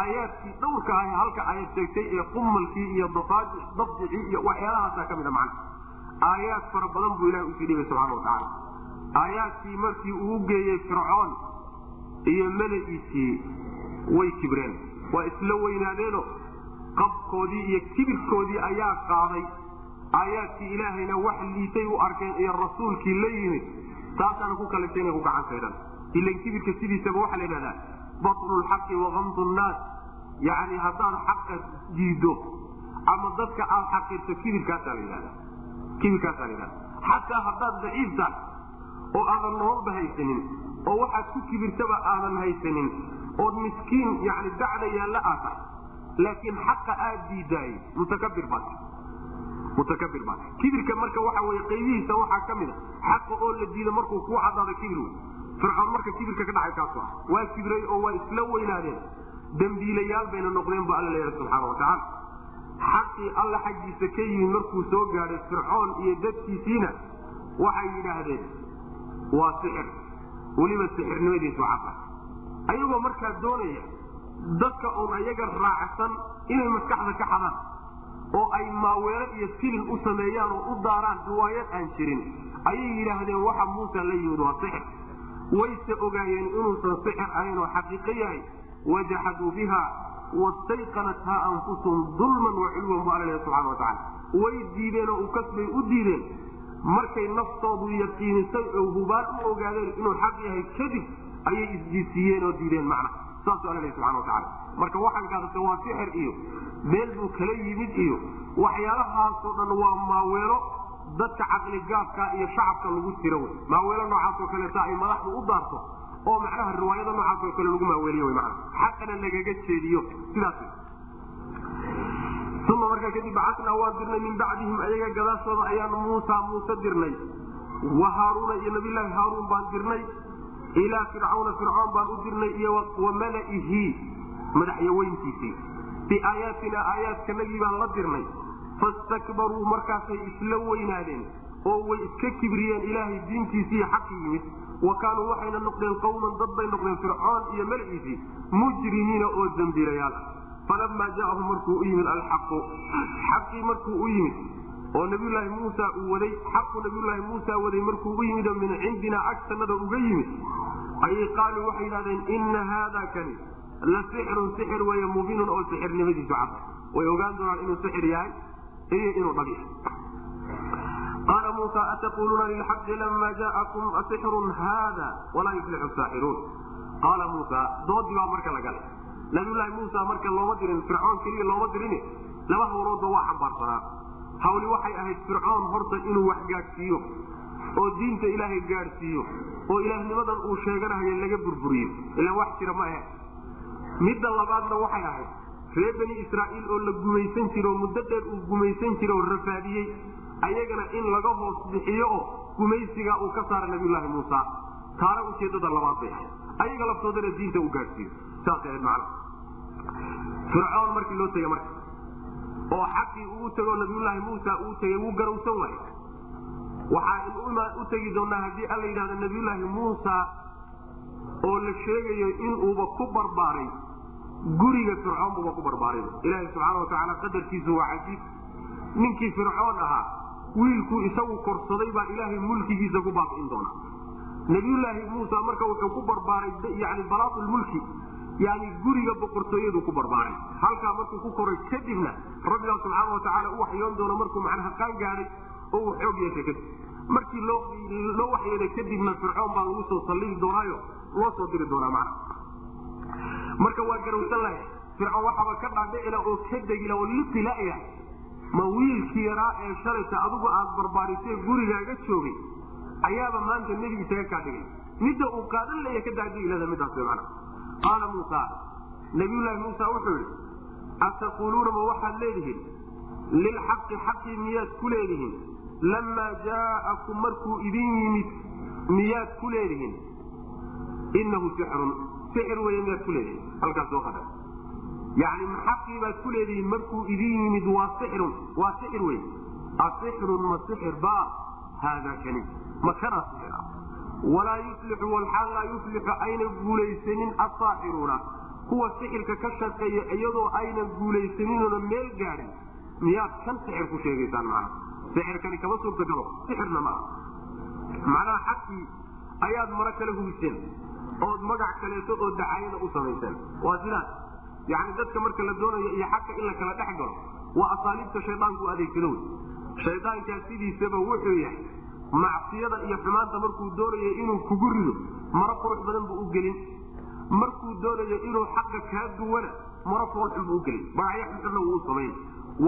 aayaadkii dhowrka ah halka ayad sheegtay ee qumalkii iyo dabdicii iyo waxyaalahaasa ka mida macna. Aayaad fara badan buu ilahi u sii dhibay subxana watacaala aayaadkii markii uu geeyey fircoon iyo mala'iisii way kibreen. Waa isla weynaadeeno qabkoodii iyo kibirkoodii ayaa qaaday. Aayaadkii ilaahayna wax liitay u arkeen iyo rasuulkii la yimid. Taasaana ku kalagta inay ku gacan saydhan ilan kibirka sidiisaba waxaa la yidhahdaa batlu lxaqi wakamdu nnaas yacni haddaad xaqa diido ama dadka aad xaqiirto kibirkaasaa la yidhahda kibirkaasaa la yidhahda xataa haddaad daciif tahay oo aadan nololba haysanin oo waxaad ku kibirtaba aadan haysanin ood miskiin yani dacda yaalla aad tahay laakiin xaqa aad diidaayey mutakabir baad. Mutakabir baad. Kibirka marka waxa weye qaybihiisa waxaa ka mid a. Xaqa oo la diido markuu kuu cadaado kibir wey fircoon marka kibirka ka dhacay kaasu ah. Waa kibray oo waa isla weynaadeen. Dembiilayaal bayna noqdeen bu alla leeyahay subxaana watacaala xaqii alla xaggiisa ka yimid markuu soo gaadhay fircoon iyo dadkiisiina waxay yidhaahdeen waa sixir. Weliba sixirnimadiisu cada ayagoo markaa doonaya dadka uun ayaga raacsan inay maskaxda ka xadaan oo ay maaweelo iyo silin u sameeyaan oo u daaraan riwaayad aan jirin ayay yidhaahdeen waxa muusa la yimid waa sixir. Wayse ogaayeen inuusan sixir ahayn oo xaqiiqo yahay. Wajaxaduu biha wastayqanathaa anfusuhum dulman wacilwan bu alla subxana wa tacala way diideen oo ukasbay u diideen. Markay naftoodu yaqiinisay oo hubaal u ogaadeen inuu xaq yahay kadib ayay isdiisiiyeen oo diideen macna saasuu alla lehy subxana wa tacala marka waxaan gaadata waa sixir iyo meel buu kala yimid iyo waxyaalahaasoo dhan waa maaweelo dadka caqligaabka iyo shacabka lagu tiro wey. Maaweelo noocaasoo kaleeta ay madaxdu u daarto oo macnaha riwaayada noocaasoo kale lagu maaweeliyo wy mana xaqana lagaga jeediyo. Sidaas uma markaa kadib bacasnaa waan dirnay min bacdihim ayaga gadaashooda ayaanu muusa muuse dirnay. Wa haaruuna iyo nabiyllaahi haaruun baan dirnay ilaa fircawna fircoon baan u dirnay iyo wa malaihi madaxyaweyntiisii biaayaatina aayaadkanagii baan la dirnay. Fastakbaruu markaasay isla weynaadeen oo way iska kibriyeen ilaahay diintiisiiyo xaqi yimid. Wa kaanuu waxayna noqdeen qawman dad bay noqdeen fircoon iyo malciisii mujrimiina oo dembiilayaal falamaa jaahum markuu u yimid alxaqu. Xaqii markuu u yimid oo nabiyulaahi muusa uu waday xaqu nabiyulaahi muusa waday markuu u yimid oo min cindinaa agtanada uga yimid ayay qaaluu waxay yidhahdeen ina haada kani la sixrun sixir weeye mubiinun oo sixirnimadiisu cad. Way ogaan doonaan inuu sixir yahay iyo inuu dhab yahay qaala muusa ataquluuna lilxaqi lama jaa'akum asixrun haada walaa yuflixu saaxiruun. Qaala muusa doodii baa marka la galay. Nabiyulaahi muusa marka looma dirin fircoon keliya looma dirin laba hawloodba waa xambaarsanaa hawli waxay ahayd fircoon horta inuu wax gaadhsiiyo oo diinta ilaahay gaadhsiiyo oo ilaahnimadan uu sheeganahayo laga burburiyo ilaan wax jira ma ahe. Midda labaadna waxay ahayd reer bani israa'iil oo la gumaysan jiro oo muddo dheer uu gumaysan jiro oo rafaadiyey ayagana in laga hoos bixiyo oo gumaysigaa uu ka saara nabiyulaahi muusa. Taana ujeedada labaad bay ahayd. Ayaga laftoodana diinta uu gaadhsiiyo. Saasay ahayd macna. Fircoon markii loo tegey marka oo xaqii ugu tegoo nabiyulaahi muusa uu tegey wuu garowsan waayey. Waxaa u tegi doonaa haddii alla yidhahdo nabiyulaahi muusa oo la sheegayo inuuba ku barbaaray guriga fircoon buuba ku barbaaray ilaahi subxaana wa tacaala qadarkiisu waa cajiib ninkii fircoon ahaa wiilkuu isagu korsaday baa ilaahay mulkigiisa ku baabi'in doona nabiyulaahi muusa marka wuxuu ku barbaaray yani balaaulmulki yani guriga boqortooyadu ku barbaaray. Halkaa markuu ku koray kadibna rabbigaa subxaana wa tacaala u waxyoon doono markuu macnaha qaan gaadhay oo uu xoog yeeshay kadib. Markii loo waxyooday kadibna fircoon baa lagu soo sallidi doonaayo loo soo diri doonaa macna marka waa garowsan lahay. Fircoon waxaaba ka dhaadhicila oo ka degila oo litilaya ma wiilkii yaraa ee shalayta adigu aad barbaarisee gurigaaga joogay ayaaba maanta nebi isaga kaa dhigay. Midda uu qaadan laya ka daajigilada midaas way macna qaala muusa nabiyullaahi muusa wuxuu yidhi ataquluuna ma waxaad leedihiin? Lilxaqi xaqii miyaad ku leedihiin? Lamaa jaa'akum markuu idin yimid miyaad ku leedihiin? Inahu sixrun sixir weye miyaad ku leedihiin. Halkaas soo qadar. Yani xaqii baad ku leedihiin markuu idin yimid waa sixirun waa sixir wey asixrun ma sixir ba haada kani ma kanaa sixir ah walaa yuflixu walxaal laa yuflixu ayna guulaysanin asaaxiruuna kuwa sixirka ka shaqeeya iyadoo aynan guulaysaninooda meel gaadhin miyaad kan sixir ku sheegaysaan macna sixirkani kama suurta galo sixirna ma aha. Macnaha xaqii ayaad maro kale hubiseen ood magac kaleeto oo dacaayada u samayseen. Waa sidaas yani dadka marka la doonayo iyo xaqa in la kala dhex galo waa asaaliibta shaydaanku adeegsado wey shaydaankaa sidiisaba wuxuu yahay macsiyada iyo xumaanta markuu doonayo inuu kugu rido maro qurux badan buu u gelin. Markuu doonayo inuu xaqa kaa duwana maro foolxun buu ugelin magacyo xunxunna wuu samayn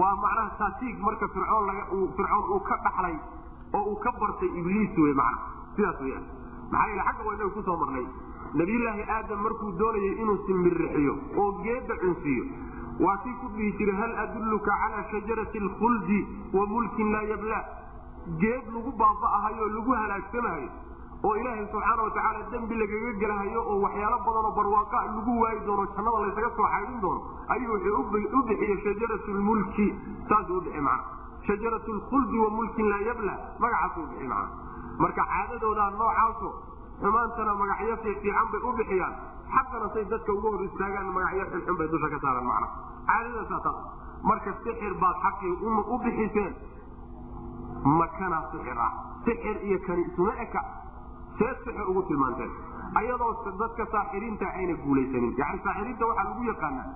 waa macnaha taatiig marka fircoon uu ka dhaxlay oo uu ka bartay ibliis wey macna sidaas weya maxaa yeele xagga waa inagu ku soo marnay. Nabiyullaahi aadam markuu doonayay inuu simbirixiyo oo geedda cunsiiyo waa kii ku dhihi jiray hal adulluka calaa shajarati alkhuldi wa mulkin laa yabla geed lagu baaba'ahayo lagu halaagsamahayo oo ilaahay subxaana wa tacaala dembi lagaga gelahayo oo waxyaalo badanoo barwaaqa lagu waayi doono jannada laysaga soo xaydin doono ayuu wuxuu u bixiyey shajarat lmulki saasuu udhixi macna shajarat lkhuldi wa mulkin laa yabla. Magacaasuu udhixi macna marka caadadoodaa noocaaso xumaantana magacyo fiican bay u bixiyaan. Xaqana say dadka uga hor istaagaan magacyo xunxun bay dusha ka saaraan macna caadadaasaa taas marka sixir baad xaqii u bixiseen makana sixir ah sixir iyo kani isuma eka see sixir ugu tilmaanteen ayadoo dadka saaxiriinta ayna guulaysanin. Yani saaxiriinta waxaa lagu yaqaanaa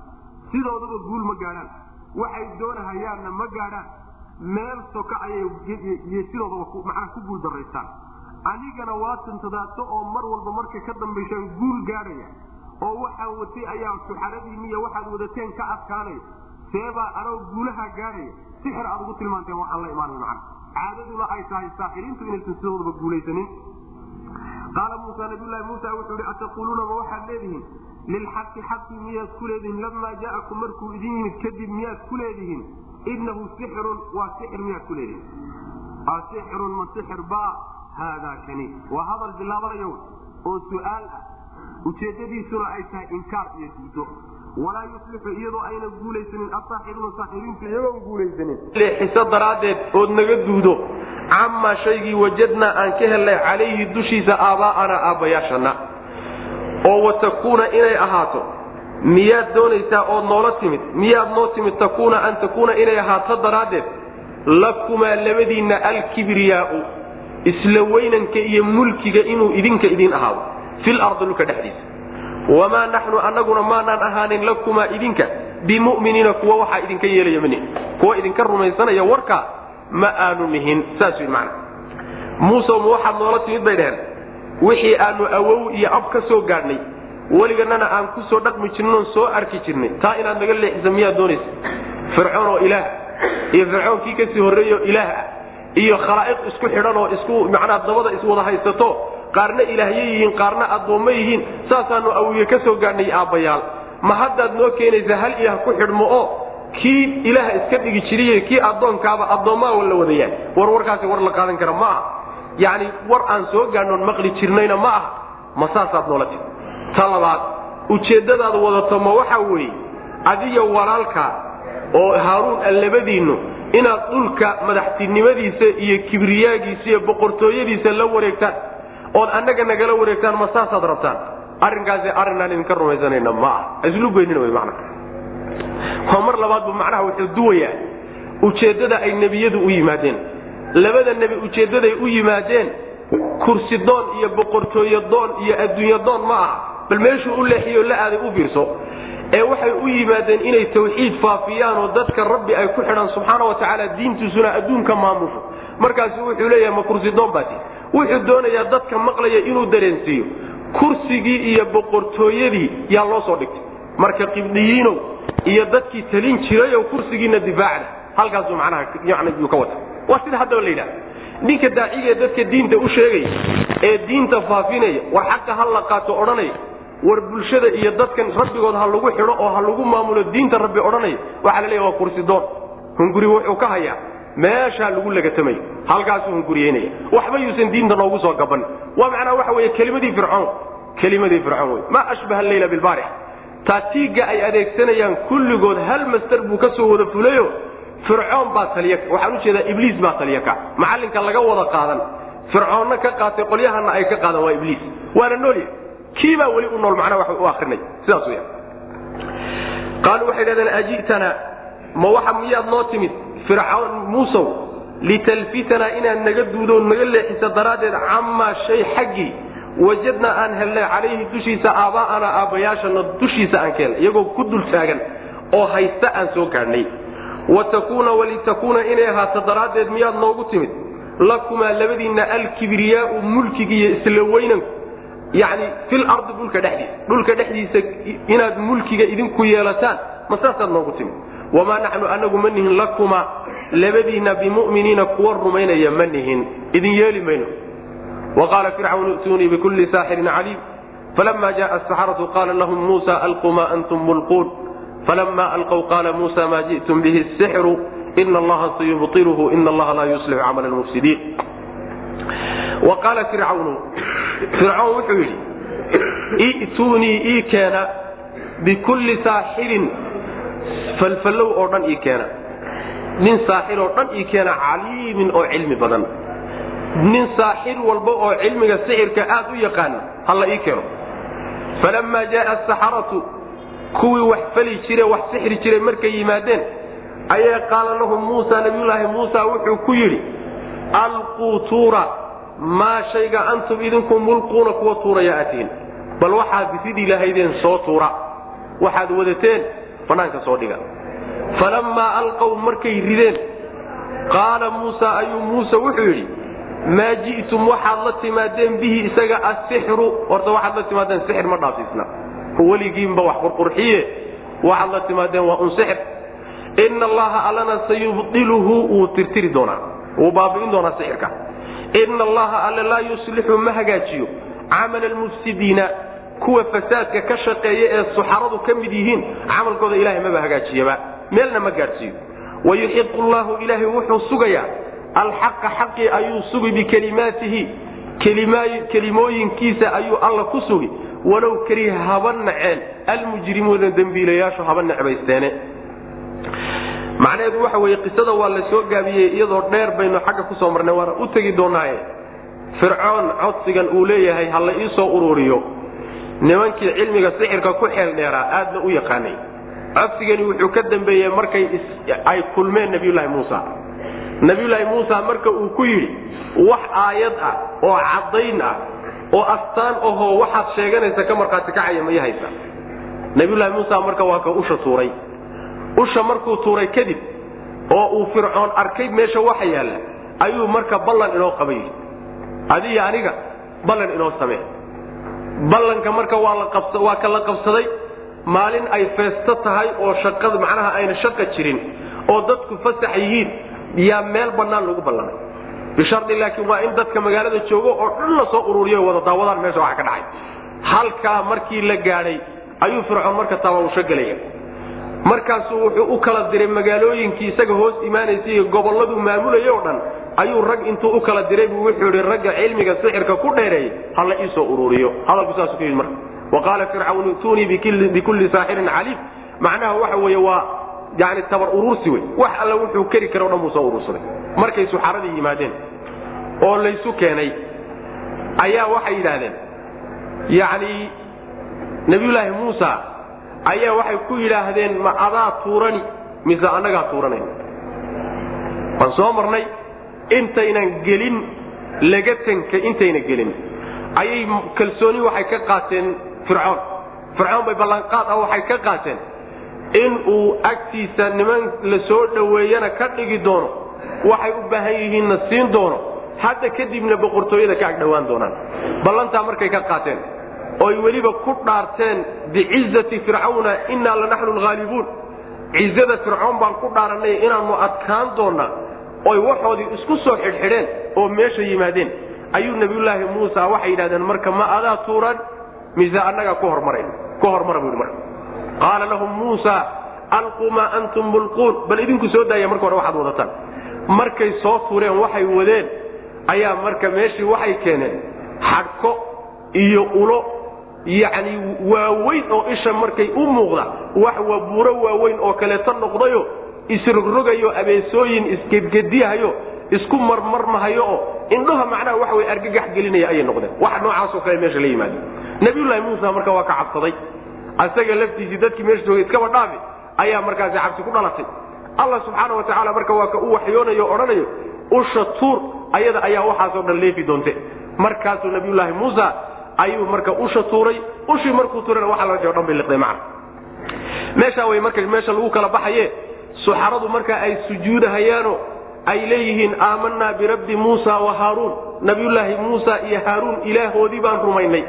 sidoodaba guul ma gaadhaan. Waxay doonahayaanna ma gaadhaan. Meel soka ayay sidoodaba macnaha ku guul daraystaan anigana waa tintadaato oo mar walba markay ka dambaysaan guul gaadhaya oo waxaan watay ayaa suxaradiiniya waxaad wadateen ka adkaanaya seebaa anoo guulaha gaadhaya. Sixir aad ugu tilmaanteen waxaan la imaanay macna caadaduna ay tahay saaxiriintu inaysan sidoodaba guulaysanin qaala muusa nabiylahi muusa wuxuu ihi ataquuluuna ma waxaad leedihiin lilxaqi xaqi miyaad ku leedihiin lamaa jaa'akum markuu idin yimid kadib miyaad ku leedihiin inahu sixirun waa sixir miyaad ku leedihiin asixirun ma sixir ba haadaa kani waa hadal bilaabanayo oo su'aal ah ujeedadiisuna ay tahay inkaar iyo diido walaa yuslixu iyadoo ayna guulaysanin asaaxiruuna saaxiriintu iyagoon guulaysanin. Leexiso daraaddeed ood naga duudo camaa shaygii wajadnaa aan ka hellay calayhi dushiisa aabbaa'ana aabbayaashana oo watakuuna inay ahaato miyaad doonaysaa ood noola timid miyaad noo timid takuuna an takuuna inay ahaato daraaddeed lakumaa labadiinna alkibriyaau isla weynanka iyo mulkiga inuu idinka idin ahaado fil ardi dhulka dhexdiisa wamaa naxnu anaguna maanaan ahaanin lakumaa idinka bimuminiina kuwa waxaa idinka yeelaya mani kuwa idinka rumaysanaya warkaa ma aanu nihin saas wy mana muuse ma waxaad noola timid bay dheheen wixii aanu awow iyo ab ka soo gaadhnay weliganana aan ku soo dhaqmi jirnin oon soo arki jirnay taa inaad naga leexisa miyaad doonaysa fircoon oo ilaah iyo fircoonkii ka sii horreeyo ilaah ah iyo khalaa'iq isku xidhan oo isku macnaa dabada iswada haysato qaarna ilaahye yihiin qaarna addoommo yihiin. Saasaanu awiye ka soo gaadhnay aabbayaal ma haddaad noo keenaysa hal ilaah ku xidhmo oo kii ilaah iska dhigi jiriy kii addoonkaaba addoommaa la wadayahay war warkaasi war la qaadan kara ma aha. Yacni war aan soo gaadhnoon maqli jirnayna ma aha. Ma saasaad noola tiri. Ta labaad ujeeddadaad wadato ma waxa weeye adiyo walaalkaa oo haaruun a labadiinnu inaad dhulka madaxtinimadiisa iyo kibriyaagiisa iyo boqortooyadiisa la wareegtaan ood annaga nagala wareegtaan ma saasaad rabtaan? Arrinkaasi arrinaan idinka rumaysanayna ma ah islu goynina wy mana waa mar labaad bu macnaha wuxuu duwayaa ujeeddada ay nebiyadu u yimaadeen. Labada nebi ujeeddaday u yimaadeen kursi doon iyo boqortooye doon iyo adduunye doon ma aha. Bal meeshuu u leexiyo la aaday u fiirso. Ee waxay u yimaadeen inay tawxiid faafiyaan oo dadka rabbi ay ku xidhaan subxaana wa tacaala diintiisuna adduunka maamusho markaasu wuxuu leeyahay ma kursi doon baati wuxuu doonayaa dadka maqlaya inuu dareensiiyo. Kursigii iyo boqortooyadii yaa loo soo dhigtay. Marka qibdiyiinow iyo dadkii talin jirayow kursigiina difaacda halkaasuu macnaha yani yuu ka wata. Waa sida haddaba la yidhaha ninka daacigaee dadka diinta u sheegaya ee diinta faafinaya war xaqa ha la qaato odhanaya war bulshada iyo dadkan rabbigood ha lagu xidho oo ha lagu maamulo diinta rabbi odhanaya waxaa la leeya waa kursi doon. Hunguri wuxuu ka hayaa meeshaa lagu lagatamayo halkaasuu hunguriyeynaya waxba yuusan diinta noogu soo gaban. Waa macnaa waxa wey kelimadii fircoon kelimadii fircoon wey maa ashbaha alleyla bilbaarix. Taatiigga ay adeegsanayaan kulligood hal master buu ka soo wada fulayo fircoon baa taliya waxaan u jeedaa ibliis baa taliya ka macallinka laga wada qaadan. Fircoonna ka qaatay qolyahana ay ka qaadan waa ibliis. Waana noolya kii baa weli u nool macnaa wax u akrinay sidaas weya qaaluu waxay dhahdeen aji'tana? Ma waxa miyaad noo timid fircawn muusow litalfitanaa inaad naga duudo naga leexisa daraaddeed camaa shay xaggii wajadnaa aan helnay calayhi dushiisa aabbaa'ana aabbayaashana dushiisa aan ka helnay iyagoo ku dul taagan oo haysta aan soo gaadhnay wa takuuna walitakuuna inay ahaato daraaddeed miyaad noogu timid. Lakumaa labadiinna alkibriyaau mulkigiiyo isla weynanku yacni fil ardi dhulka dhexdiisa dhulka dhexdiisa inaad mulkiga idinku yeelataan ma saasaad noogu timid wamaa naxnu anagu ma nihin lakuma labadiinna bimu'miniina kuwa rumaynaya ma nihin idin yeeli mayno waqaala fircawn i'tuunii bikulli saaxirin caliim falama jaءa asaxaratu qaala lahum muusa alquu ma antum mulquun falama alqw qaala muusa ma ji'tum bihi sixru ina allaha sayubطilhu ina allaha laa yuslixu camala lmufsidiin wa qaala fircawnu fircawn wuxuu yidhi i'tuunii ii keena bikulli saaxirin falfallow oo dhan ii keena. Nin saaxir oo dhan ii keena caliimin oo cilmi badan. Nin saaxir walba oo cilmiga sixirka aad u yaqaana ha la ii keeno. Falammaa jaaa asaxaratu kuwii wax fali jire wax sixri jiray markay yimaadeen ayaa qaala lahum muusa nabiyulaahi muusa wuxuu ku yidhi alquu tuura maa shayga antum idinku mulquuna kuwa tuuraya atiin bal waxaad ridii lahaydeen soo tuura. Waxaad wadateen bannaanka soo dhiga. Falammaa alqow markay rideen qaala muusa ayuu muuse wuxuu yidhi maa ji'tum waxaad la timaadeen bihi isaga asixru horta waxaad la timaadeen sixir ma dhaafsiisna weligiinba wax qurqurxiye waxaad la timaadeen waa un sixir. Ina allaha allana sayubdiluhu wuu tirtiri doonaa wuu baabi'in doonaa sixirka. Ina allaha alle laa yuslixu ma hagaajiyo. Camala almufsidiina kuwa fasaadka ka shaqeeya ee suxaradu ka mid yihiin camalkooda ilahay maba hagaajiyaba meelna ma gaadhsiiyo. Wayuxiqu llahu ilaahay wuxuu sugayaa alxaqa xaqii ayuu sugi bikelimaatihi kelimooyinkiisa ayuu alla ku sugi. Walow keliha haba naceen almujrimuuna dembiilayaashu haba necbaysteene. Macnaheedu waxa weeye qisada waa la soo gaabiyey iyadoo dheer baynu xagga ku soo marnay waana u tegi doonaaye fircoon codsigan uu leeyahay ha la ii soo ururiyo nimankii cilmiga sixirka ku xeel dheeraa aadna u yaqaanay. Codsigani wuxuu ka dambeeyey markay ay kulmeen nabiyulaahi muusa. Nabiyulaahi muusa marka uu ku yidhi wax aayad ah oo caddayn ah oo astaan ahoo waxaad sheeganaysa ka markhaati kacaya ma yahaysa. Nabiyulaahi muusa marka waa ka usha tuuray. Usha markuu tuuray kadib oo uu fircoon arkay meesha waxa yaalla ayuu marka ballan inoo qabay adiyo aniga ballan inoo samee ballanka marka waa ka la qabsaday maalin ay feesto tahay oo shaqada macnaha ayna shaqa jirin oo dadku fasax yihiin yaa meel bannaan lagu ballamay bishardi laakiin waa in dadka magaalada joogo oo dhan la soo ururiyo wada daawadaan meesha waxa ka dhacay. Halkaa markii la gaadhay ayuu fircoon marka tabausho gelaya markaasuu wuxuu u kala diray magaalooyinkii isaga hoos imaanaysay iyo gobolladuu maamulayay oo dhan ayuu rag intuu u kala diray buu wuxuu yidhi ragga cilmiga sixirka ku dheereeyey ha la iisoo ururiyo. Hadalku saasuu ku yidhi marka. Wa qaala fircawn ituunii bikulli saaxirin caliim. Macnaha waxa weeye waa yani tabar urursi wey wax alla wuxuu keri kara o dhan buu soo urursaday. Markay suxaradii yimaadeen oo laysu keenay ayaa waxay yidhaahdeen yacni nabiyulaahi muusa ayaa waxay ku yidhaahdeen ma adaa tuurani mise annagaa tuuranayn? Waan soo marnay intaynan gelin lagatanka intayna gelin. Ayay kalsooni waxay ka qaateen fircoon. Fircoon bay ballanqaad ah waxay ka qaateen in uu agtiisa niman la soo dhoweeyana ka dhigi doono waxay u baahan yihiinna siin doono. Hadda kadibna boqortooyada ka agdhowaan doonaan. Ballantaa markay ka qaateen oy weliba ku dhaarteen bicizati fircawna innaa lanaxnu lhaalibuun cizada fircoon baan ku dhaarannay inaannu adkaan doonnaa oy waxoodii isku soo xidhxidheen oo meesha yimaadeen. Ayuu nabiyulaahi muusa waxay yidhahdeen marka ma adaa tuuran mise annagaa ku hormarayn ku hormara buu marka. Qaala lahum muusa alquu maa antum mulquun. Bal idinku soo daaya marka hore waxaad wadataan. Markay soo tuureen waxay wadeen ayaa marka meeshii waxay keeneen xadhko iyo ulo yacni waaweyn oo isha markay u muuqda wax waa buuro waaweyn oo kaleeto noqdayo isrogrogayo abeesooyin isgedgediyahayo isku marmarmahayo oo indhaha macnaha waxa way argagax gelinaya ayay noqdeen. Wax noocaasoo kale meesha la yimaado. Nabiyullaahi muusa marka waa ka cabsaday. Asaga laftiisii dadkii meesha joogay iskaba dhaafi ayaa markaasi cabsi ku dhalatay. Allah subxaana wa tacaala marka waa ka u waxyoonayo odhanayo usha tuur ayada ayaa waxaasoo dhan leefi doonte markaasuu nabiyullaahi muusa ayuu marka usha tuuray. Ushii markuu tuurana waxa la o dhan bay liqday macna. Meeshaa way marka meesha lagu kala baxaye suxaradu marka ay sujuudahayaano ay leeyihiin aamanaa birabbi muusa wa haaruun. Nabiyullaahi muusa iyo haaruun ilaahoodii baan rumaynay.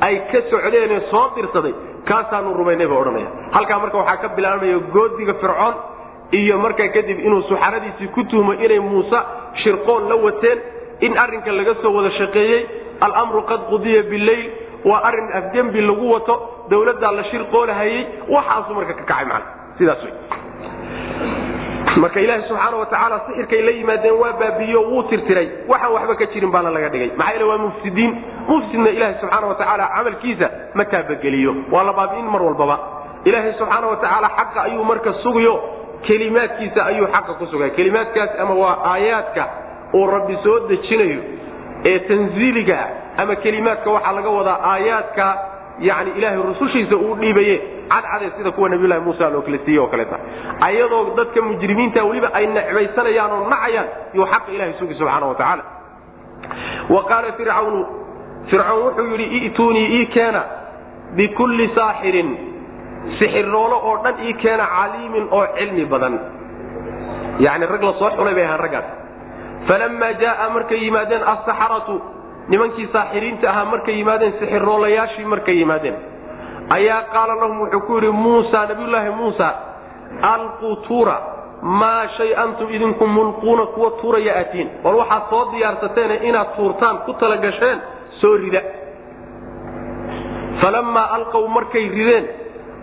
Ay ka socdeenee soo dirsaday kaasaanu rumaynay ba odhanaya. Halkaa marka waxaa ka bilaabmaya goodiga fircoon iyo markaa kadib inuu suxaradiisii ku tuhmo inay muuse shirqoon la wateen in arrinka laga soo wada shaqeeyey alamru qad qudiya bileyl waa arrin afgembi lagu wato dowladdaa la shirqoolahayey waxaasuu marka ka kacay macana sidaas wey marka ilaahi subxaana wa tacaala sixirkay la yimaadeen waa baabiiyo wuu tirtiray. Waxaan waxba ka jirin baana laga dhigay. Maxaa yeele waa mufsidiin. Mufsidna ilaahi subxaana wa tacaala camalkiisa ma taabageliyo. Waa la baabi'in mar walbaba. Ilaahay subxaana wa tacaala xaqa ayuu marka sugayo kelimaadkiisa ayuu xaqa ku sugay kelimaadkaas ama waa aayaadka uu rabbi soo dejinayo ee tanziiligaa ama kelimaadka waxaa laga wadaa aayaadka yani ilaahay rusushiisa uu dhiibaye cadcade sida kuwa nabiylahi muusa loo kala siiye oo kaleeta ayadoo dadka mujrimiinta weliba ay necbaysanayaan nacayaan yuu xaqa ilahay sugi subxaana wa tacaala. Wa qaala fircawnu fircoon wuxuu yidhi i'tuunii ii keena bikulli saaxirin sixiroolo oo dhan ii keena caliimin oo cilmi badan. Yani rag la xulay bay ahaan raggaas. Falammaa jaaa markay yimaadeen asaxaratu nimankii saaxiriinta ahaa markay yimaadeen sixiroolayaashii markay yimaadeen ayaa qaala lahum wuxuu ku yidhi muusa nabiyulaahi muusa alquu tuura. Maa shay antum idinku mulquuna kuwa tuuraya aatiin. War waxaad soo diyaarsateene inaad tuurtaan ku talagasheen soo rida. Falammaa alqow markay rideen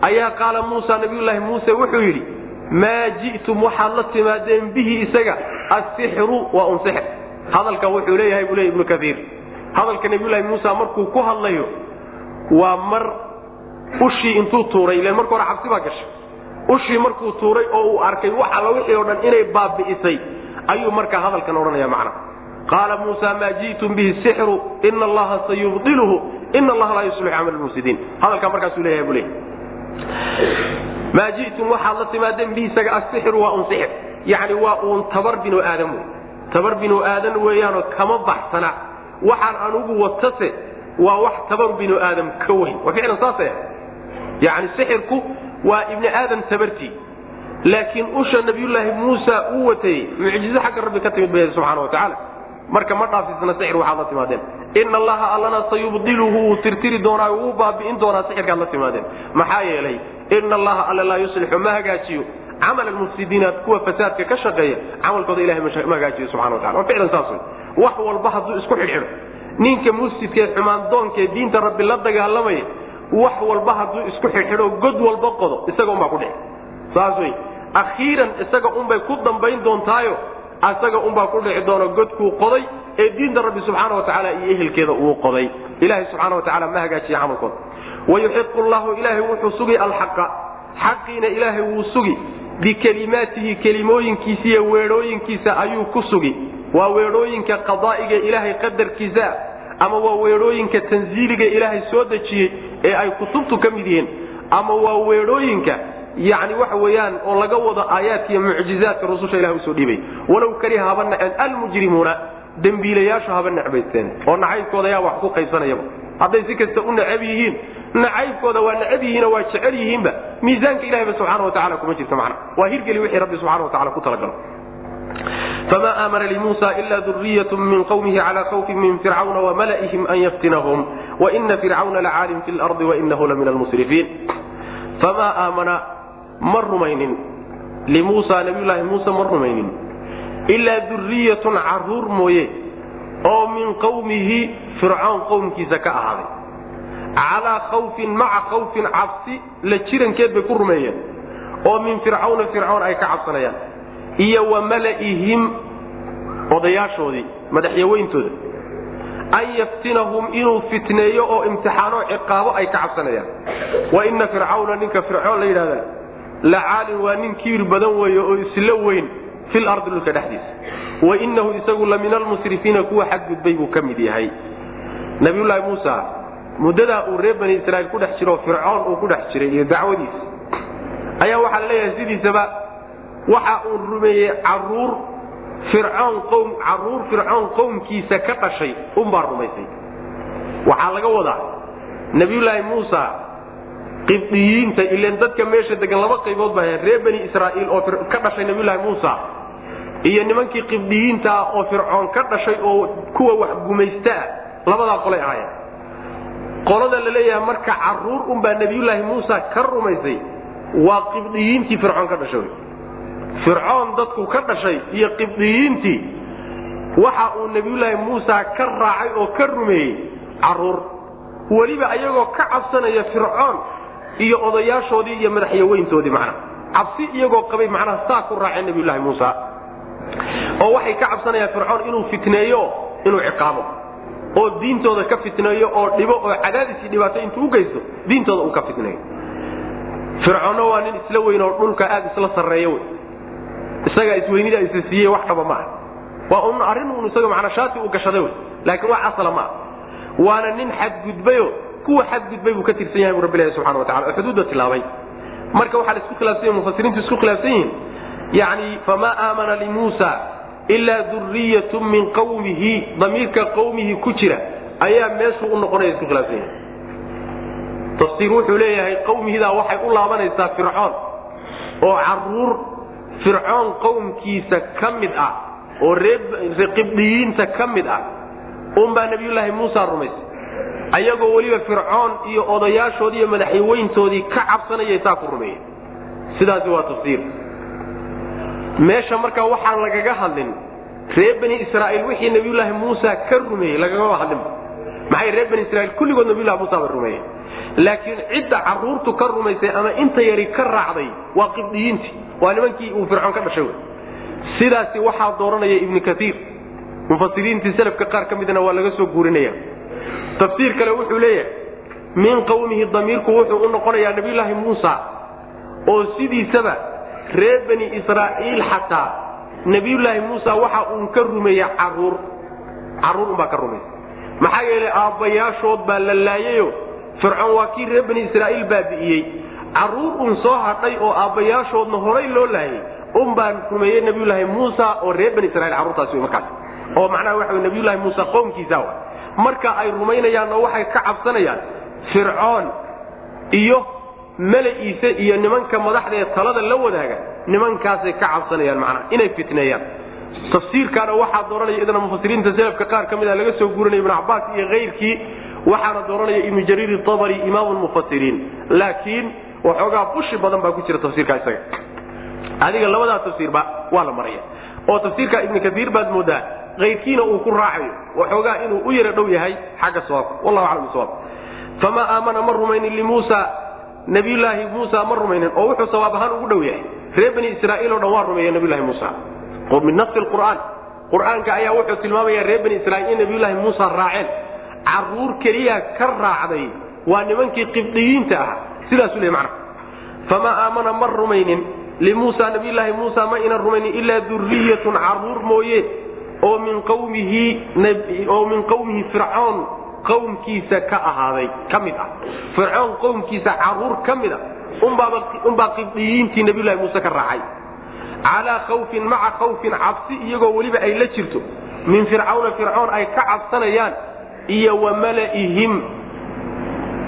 ayaa qaala muusa nabiyulaahi muuse wuxuu yidhi maa ji'tum waxaad la timaadeen bihi isaga asixru waa un sixr hadalka wuxuu leeyahay buu leey ibnu kaiir hadalka nabiyulaahi muusa markuu ku hadlayo waa mar ushii intuu tuuray ilan marka hore cabsi baa gashay. Ushii markuu tuuray oo uu arkay wax alla wixii o dhan inay baabi'isay ayuu markaa hadalkan odhanaya macna qaala muusa maa ji'tum bihi sixru? Ina allaha sayubdiluhu. Ina allaha laa yuslixu camal mufsidiin hadalkaa markaasuu leeyahay buu leeyahy maa ji'tum waxaad la timaadeen bihi isaga asixru waa un sixir. Yacni waa uun tabar binu aadam wey tabar binu aadan weeyaanoo kama baxsana. Waxaan anugu watase waa wax tabar binu aadam ka weyn. Waa ficlan saasay yani sixirku waa ibni aadam tabartii laakiin usha nabiyulaahi muusa uu watayey mucjizo xagga rabbi ka timid bay subxana wa tacaala. Marka ma dhaafisna sixir waxaad la timaadeen. Ina allaha allana sayubdiluhu wuu tirtiri doonaa wuu baabi'in doonaa sixirkaad la timaadeen. Maxaa yeelay ina allaha alla laa yuslixu ma hagaajiyo. Camal almufsidiina kuwa fasaadka ka shaqeeya camalkooda ilahay ma hagaajiyo subxana wa tacala waa ficlan saas wey wax walba hadduu isku xidhxidho. Ninka mufsidkaee xumaandoonkaee diinta rabbi la dagaalamaya wax walba hadduu isku xidhxidho god walba qodo isaga unbaa ku dhici. Saas wey akhiiran isaga unbay ku dambayn doontaayo isaga unbaa ku dhici doono godkuu qoday ee diinta rabbi subxaana wa tacaala iyo ehelkeeda uu qoday. Ilahay subxaana wa tacala ma hagaajiya camalkooda. Wayuxiqu llahu ilaahay wuxuu sugi alxaqa. Xaqiina ilaahay wuu sugi bikelimaatihi kelimooyinkiisa iyo weedhooyinkiisa ayuu ku sugi waa weedhooyinka qadaa'iga ilaahay qadarkiisa ama waa weedhooyinka tanziiliga ilaahay soo dejiyey ee ay kutubtu ka mid yihiin ama waa weedhooyinka yani waxa weeyaan oo laga wado aayaadka iyo mucjizaadka rususha ilahay u soo dhiibay. Walow kariha haba naceen almujrimuuna dembiilayaashu haba necbaysteen oo nacaybkooda yaa wax ku qaybsanayaba. Hadday si kasta u necab yihiin nacaybkooda waa necab yihiinoo waa jecel yihiinba miisaanka ilahayba subxana wa tacala kuma jirto macna. Waa hirgeli wixii rabbi subxana wa tacala ku talagalo fma aamana limuusa ila duriyat min qwmihi cala khawfin min fircawna wamalaihim an yaftinahum waina fircawna lacaalim fi lardi wainahu lamin almusrifiin famaa aamana ma rumaynin limuusa nabiyulaahi muuse ma rumaynin ilaa duriyatun carruur mooye oo min qowmihi fircoon qowmkiisa ka ahaaday calaa khawfin maca khawfin cabsi la jirankeed bay ku rumeeyeen oo min fircawna fircoon ay ka cabsanayaan iyo wa mala'ihim odayaashoodii madaxyaweyntooda an yaftinahum inuu fitneeyo oo imtixaano ciqaabo ay ka cabsanayaan. Wa ina fircawna ninka fircoon la yidhahda la caalin waa nin kiir badan weeye oo isla weyn fil ardi dhulka dhexdiisa. Wa inahu isagu la min almusrifiina kuwa xadgudbay buu ka mid yahay. Nabiyulaahi muusa muddadaa uu reer bani israiil ku dhex jiro fircoon uu ku dhex jiray iyo dacwadiisa ayaa waxaa la leeyahay sidiisaba waxa uu rumeeyey carruur carruur fircoon qowmkiisa ka dhashay unbaa rumaysay. Waxaa laga wadaa nebiyulaahi muusa qibdiyiinta ilan dadka meesha degan laba qaybood baa reer bani israa'iil oo ka dhashay nebiyulaahi muusa iyo nimankii qibdiyiinta ah oo fircoon ka dhashay oo kuwa wax gumaystaah labadaa qolay ahaayeen. Qolada la leeyahay marka carruur unbaa nebiyulaahi muusa ka rumaysay waa qibdiyiintii fircoon ka dhashay fircoon dadku ka dhashay iyo qibdiyiintii waxa uu nebiyulaahi muusa ka raacay oo ka rumeeyey carruur. Weliba ayagoo ka cabsanaya fircoon iyo odayaashoodii iyo madaxyaweyntoodii macnaha. Cabsi iyagoo qabay macnaha saa ku raaceen nebiyulaahi muusa. Oo waxay ka cabsanayaan fircoon inuu fitneeyo inuu ciqaabo. Oo diintooda ka fitneeyo oo dhibo oo cadaadis iyo dhibaato intuu u geysto diintooda uu ka fitneeyo. Fircoonna waa nin isla weyn oo dhulka aada isla sarreeya wey isagaa isweynida isa siiyey wax dhaba maaha waa un arrin isaga macnaa shaati uu gashaday wey. Laakiin wax asala ma ah waana nin xadgudbayo kuwa xadgudbay buu ka tirsan yahay buu rabbi ilahi subxana wa tacala oo xuduudda tilaabay. Marka waxaa la isku khilaafsan mufasiriintu isku khilaafsan yihiin yani famaa aamana limuusa ilaa duriyatu min qawmihi damiirka qawmihi ku jira ayaa meeshuu u noqonaya isku khilaafsan yahin tafsiir wuxuu leeyahay qawmihidaa waxay u laabanaysaa fircoon oo carruur fircoon qowmkiisa ka mid ah oo reeqibdhiyiinta ka mid ah unbaa nabiyulaahi muusa rumaysay. Ayagoo weliba fircoon iyo odayaashoodii iyo madaxweyntoodii ka cabsanayay saa ku rumeeyey sidaasi waa tafsiir. Meesha markaa waxaan lagaga hadlin reer bani israa'iil wixii nabiyulaahi muusa ka rumeeyey lagagama hadlinba maxay reer bani israiil kulligood nabiyulahi muusa ba rumeeyey laakiin cidda caruurtu ka rumaysay ama inta yari ka raacday waa qibdhiyiintii waa nimankii uu fircoon ka dhashay sidaasi waxaa dooranaya ibnu kaiir mufasiriintii selafka qaar ka midna waa laga soo guurinaya. Tafsiir kale wuxuu leeyahay min qawmihi damiirku wuxuu u noqonayaa nabiyulaahi muusa oo sidiisaba reer bani israa'iil xataa nabiyulaahi muusa waxa uun ka rumeeya carruur. Caruur unbaa ka rumaysa maxaa yeelay aabbayaashood baa la laayayo fircoon waa kii reer bani israa'iil baabi'iyey carruur un soo hadhay oo aabbayaashoodna horay loo laayay un baan rumeeyey nabiyulaahi muusa oo reer bani israiil carruurtaasi markaas. Oo macnaha waxa wey nabiyulaahi muusa qoomkiisa wa marka ay rumaynayaanna waxay ka cabsanayaan fircoon iyo mela'iise iyo nimanka madaxda ee talada la wadaaga nimankaasay ka cabsanayaan macnaha inay fitneeyaan. Tafsiirkaana waxaa dooranaya idana mufasiriinta selafka qaar ka mid a laga soo guurinaya ibnu cabbaas iyo kayrkii waxaana dooranaya ibnu jariir abari imaamu mufasiriin laakiin waxoogaa bushi badan baa ku jira tafsiirka isaga. Adiga labadaa tafsiirba waa la maraya. Oo tafsiirka ibnu kaiir baad moodaa kayrkiina uu ku raacayo waxoogaa inuu u yara dhow yahay xagga sawaabka wallahu aclam bisawaab famaa aamana ma rumaynin limuusa nabiyulaahi muusa ma rumaynin oo wuxuu sawaab ahaan ugu dhow yahay. Reer bani israa'iil o dhan waa rumeeya nabiyulahi muusa. Min nasi qur'aan qur'aanka ayaa wuxuu tilmaamaya reer bani israiil in nabiyulaahi muusa raaceen carruur keliya ka raacday waa nimankii qibdiyiinta ahaa. Sidaasuu le mana famaa aamana ma rumaynin. Limuusa nabiyulaahi muusa ma inan rumaynin ilaa duriyatun carruur mooye. Oo min qawmihi oo min qawmihi fircoon qowmkiisa ka ahaaday ka mid ah. Fircoon qowmkiisa carruur ka mid a unbaa qibdiyiintii nabiyulahi muuse ka raacay. Calaa khawfin maca khawfin cabsi iyagoo weliba ay la jirto. Min fircawna fircoon ay ka cabsanayaan iyo wa mala'ihim.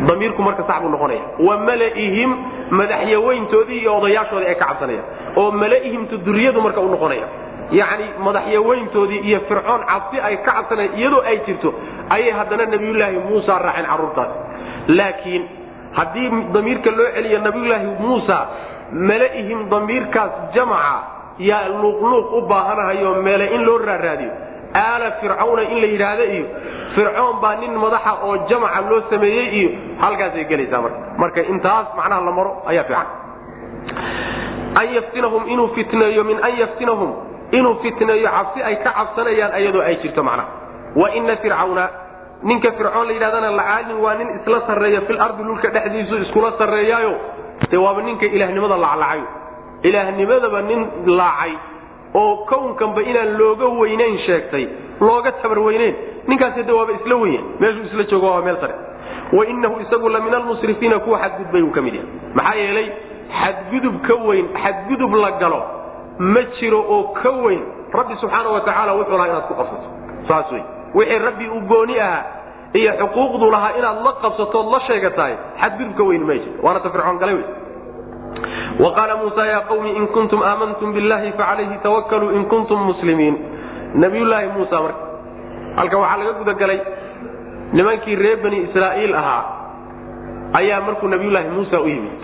Damiirku marka sax buu noqonaya wa mala'ihim madaxyaweyntoodii iyo odayaashoodii ay ka cabsanayaan. Oo mala'ihimtu duriyadu marka u noqonaya yacni madaxyaweyntoodii iyo fircoon cabsi ay ka cabsanayaan iyadoo ay jirto ayay haddana nabiyulaahi muusa raaceen carruurtaas laakiin haddii damiirka loo celiyo nabiyulaahi muusa mala'ihim damiirkaas jamaca yaa luuqluuq u baahanahayo meele in loo raaraadiyo aala fircawna in la yidhaahdo iyo fircoon baa nin madaxa oo jamaca loo sameeyey iyo halkaasay gelaysaa marka. Marka intaas macnaha la maro ayaa fiican. An yaftinahum inuu fitneeyo min an yaftinahum inuu fitneeyo cabsi ay ka cabsanayaan iyadoo ay jirto macnaha. Wa ina fircawna ninka fircoon la yidhahdana lacaalin waa nin isla sarreeya fil ardi dhulka dhexdiisu iskula sarreeyaayo. De waaba ninka ilaahnimada laclacayo. Ilaahnimadaba nin laacay oo kownkanba inaan looga weynayn sheegtay looga tabar weyneyn. Ninkaasi de waaba isla wenya meeshuu isla joogo waa meel sare. Wa inahu isagu la min almusrifiina kuwa xadgudbay uu ka mid yahay. Maxaa yeelay xadgudub ka weyn xadgudub la galo ma jiro oo ka weyn. Rabbi subxaana wa tacaala wuxuu lahaa inaad ku qabsato. Saas wey wixii rabbi uu gooni ahaa iyo xuquuqdu lahaa inaad la qabsatood la sheegatahay xadgudub ka weyn ma jiro. Waana ta fircoon galay wey qaala muusa ya qawmi in kuntum aamantum billahi facalayhi tawakaluu in kuntum muslimiin nabiyulaahi muusa marka halkan waxaa laga gudagalay nimankii reer bani israa'iil ahaa ayaa markuu nabiyulaahi muusa u yimid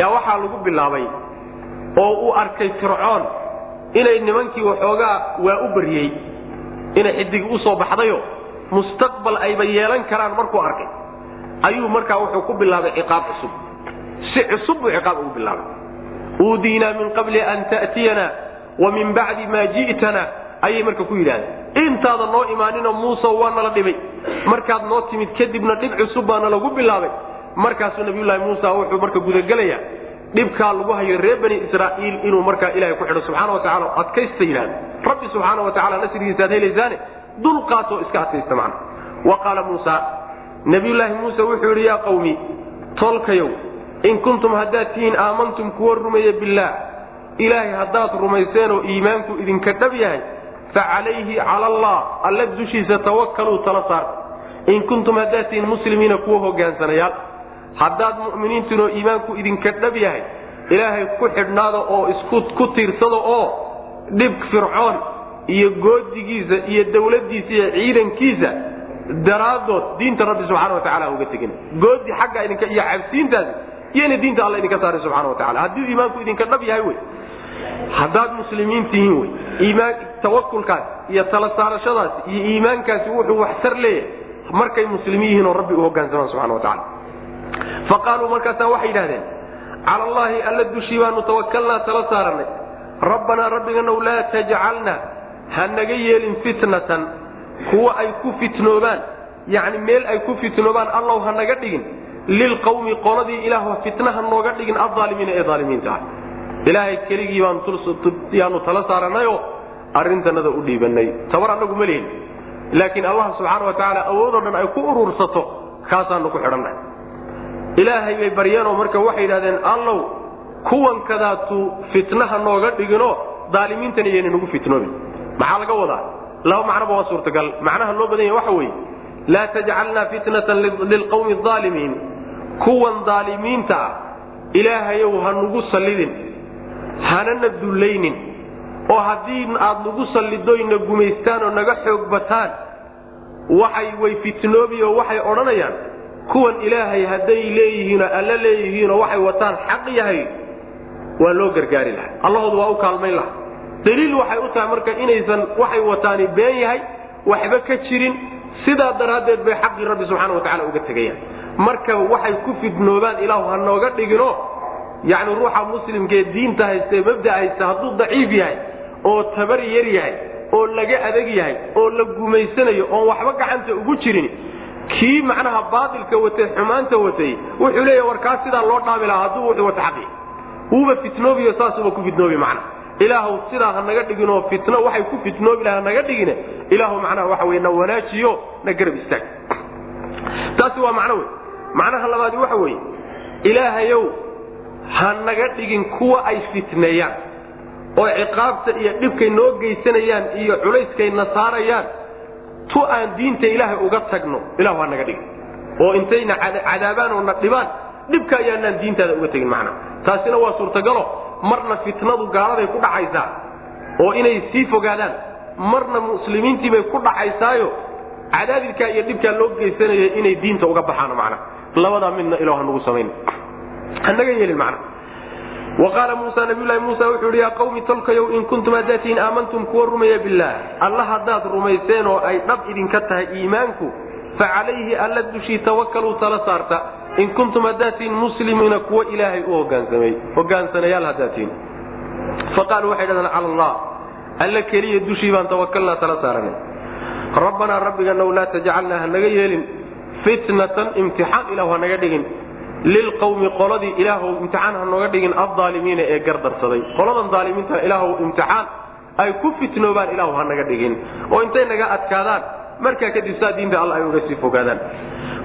yaa waxaa lagu bilaabay oo uu arkay fircoon inay nimankii waxoogaa waa u baryey inay xidig u soo baxdayo mustaqbal ayba yeelan karaan markuu arkay ayuu markaa wuxuu ku bilaabay ciqaab cusub si cusub buu ciqaab ugu bilaabay. Uudiinaa min qabli an ta'tiyana wa min bacdi maa ji'tana ayay marka ku yidhahdeen intaada noo imaaninoo muuse waa nala dhibay. Markaad noo timid kadibna dhib cusub baana lagu bilaabay. Markaasuu nabiyulaahi muusa wuxuu marka gudagelayaa dhibkaa lagu hayo reer bani israa'iil inuu markaa ilahay ku xidho subxaana wa tacala adkaysta yidhahda rabbi subxaana wa tacala nasrigiisaaad helaysaane dulqaatoo iska adkaysta macna. Wa qaala muusa nabiyullaahi muuse wuxuu yidhi yaa qawmi tolkayow in kuntum haddaad tihiin aamantum kuwa rumeeye billaah ilaahay haddaad rumayseenoo iimaanku idinka dhab yahay fa calayhi cala allah alla dushiisa tawakkaluu tala saar in kuntum haddaad tihiin muslimiina kuwa hogaansanayaal haddaad mu'miniintiinoo iimaanku idinka dhab yahay ilaahay ku xidhnaada oo isku ku tiirsada oo dhib fircoon iyo goodigiisa iyo dawladdiisa iyo ciidankiisa daraaddood diinta rabbi subxana wa tacala uga tegin goodi xagga idinka iyo cabsiintaasi iyona diinta alla idinka saaray subxana wa tacala hadduu iimaanku idinka dhab yahay wey. Haddaad muslimiin tihiin wey. Iimaan tawakulkaas iyo tala saarashadaas iyo iimaankaasi wuxuu waxtar leeyahay. Markay muslimiin yihiin oo rabbi u hogaansamaan subxana wa tacala fa qaaluu markaasaa waxay yidhahdeen cala allaahi alla dushii baanu tawakalnaa tala saaranay. Rabbanaa rabbiganow laa tajcalna ha naga yeelin fitnatan. Kuwa ay ku fitnoobaan yacni meel ay ku fitnoobaan allow ha naga dhigin lilqawmi qoladii ilaah fitnaha nooga dhigin aaalimiina ee aalimiinta ah ilaahay keligii baanu tala saaranayoo arrintanada u dhiibanay tabar annagu ma lihin laakiin allah subxaana wa tacaala awoodoo dhan ay ku urursato kaasaanu ku xidhannahay ilaahay bay baryeenoo marka waxay yidhahdeen allow kuwan kadaatu fitnaha nooga dhiginoo daalimiintana iyayna nagu fitnoobin maxaa laga wadaa laba macnoba waa suurtagal macnaha loo badan yahay waxa weeye laa tajcalnaa fitnatan lilqawmi aalimiin kuwan daalimiinta ah ilaahayow ha nugu sallidin hanana dullaynin oo haddii aad nagu sallidoyna gumaystaan oo naga xoog bataan waxay way fitnoobi oo waxay odhanayaan kuwan ilaahay hadday leeyihiinoo alla leeyihiinoo waxay wataan xaq yahay waa loo gargaari laha allahoodu waa u kaalmayn laha daliil waxay u tahay marka inaysan waxay wataani been yahay waxba ka jirin sidaa daraaddeed bay xaqii rabbi subxaana wa tacala uga tegayaan marka waxay ku fidnoobaan ilaahu ha nooga dhigino yacni ruuxa muslimkaee diinta haysta ee mabda haysta hadduu daciif yahay oo tabar yar yahay oo laga adag yahay oo la gumaysanayo oon waxba gacanta ugu jirin kii macnaha baatilka watay xumaanta watay wuxuu leeyahy war kaa sidaa loo dhaami lahaa hadduu wuxuu wata xaqi wuuba fitnoobiyo saasuba ku fitnoobi macna. Ilaahu sidaa ha naga dhiginoo fitno waxay ku fitnoobi laha naga dhigine ilaahu macnaha waxa wey na wanaajiyo na garab istaag. Taasi waa macno wey macnaha labaadi waxa weeye ilaahayow ha naga dhigin kuwa ay fitneeyaan oo ciqaabta iyo dhibkay noo geysanayaan iyo culayskayna saarayaan tu aan diinta ilaahay uga tagno ilahu ha naga dhigin. Oo intayna cadaabaan oo na dhibaan dhibka ayaanaan diintaada uga tegin macna. Taasina waa suurtagalo marna fitnadu gaaladay ku dhacaysaa oo inay sii fogaadaan marna muslimiintiibay ku dhacaysaayo cadaadilkaa iyo dhibkaa loo geysanaya inay diinta uga baxaan macna labadaa midna ilah hanagu samayn hanaga yeelin macna. Wa qaala muusa nabiyulahi muusa wuxuu yidhi yaa qawmi tolkayow in kuntum haddaad tihiin aamantum kuwa rumeeya billaah. Alla haddaad rumayseen oo ay dhab idinka tahay iimaanku fa calayhi alla dushii tawakaluu tala saarta. In kuntum haddaad tihiin muslimiina kuwa ilaahay u hogaansanayaal haddaad tihiin fa qaaluu waxay dhahdeen cala allah alla keliya dushii baan tawakalnaa tala saaranay rabbanaa rabbiganow laa tajcalnaa ha naga yeelin fitnatan imtixaan ilahu ha naga dhigin. Lilqawmi qoladii ilaahw imtixaan ha nooga dhigin aaalimiina ee gardarsaday qoladan aalimiinta ilaahw imtixaan ay ku fitnoobaan ilahu ha naga dhigin. Oo intay naga adkaadaan. Markaa kadib saa diinta alla ay uga sii fogaadaan.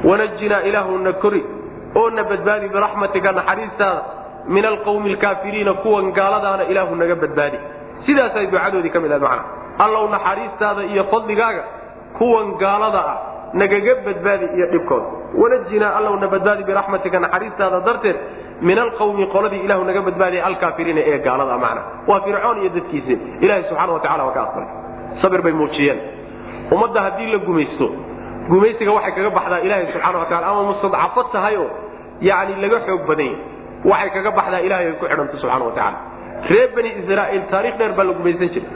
Wanajinaa ilaahu na kori. Oo na badbaadi biraxmatika naxariistaada. Min alqawmi alkaafiriina kuwan gaaladaana ilaahu naga badbaadi. Sidaasay ducadoodii ka mid ahayd macna. Allow naxariistaada iyo fadligaaga kuwan gaalada ah nagaga badbaadi iyo dhibkooda wanajinaa allow na badbaadi naxariistaada darteed min alqawmi qoladii ilahu naga badbaadiya alkaafiriina ee gaalada macna. Waa fircoon iyo dadkiisi ilahay subxana watacala waa ka aqbalay. Sabir bay muujiyeen. Ummadda haddii la gumaysto gumaysiga waxay kaga baxdaa ilaahay subxana wa tacala ama mustadcafo tahay oo yacni laga xoog badan waxay kaga baxdaa ilahay ay ku xidhanto subxana wa tacala bani israa'iil taarikh dheer baa la gumaysan jiray.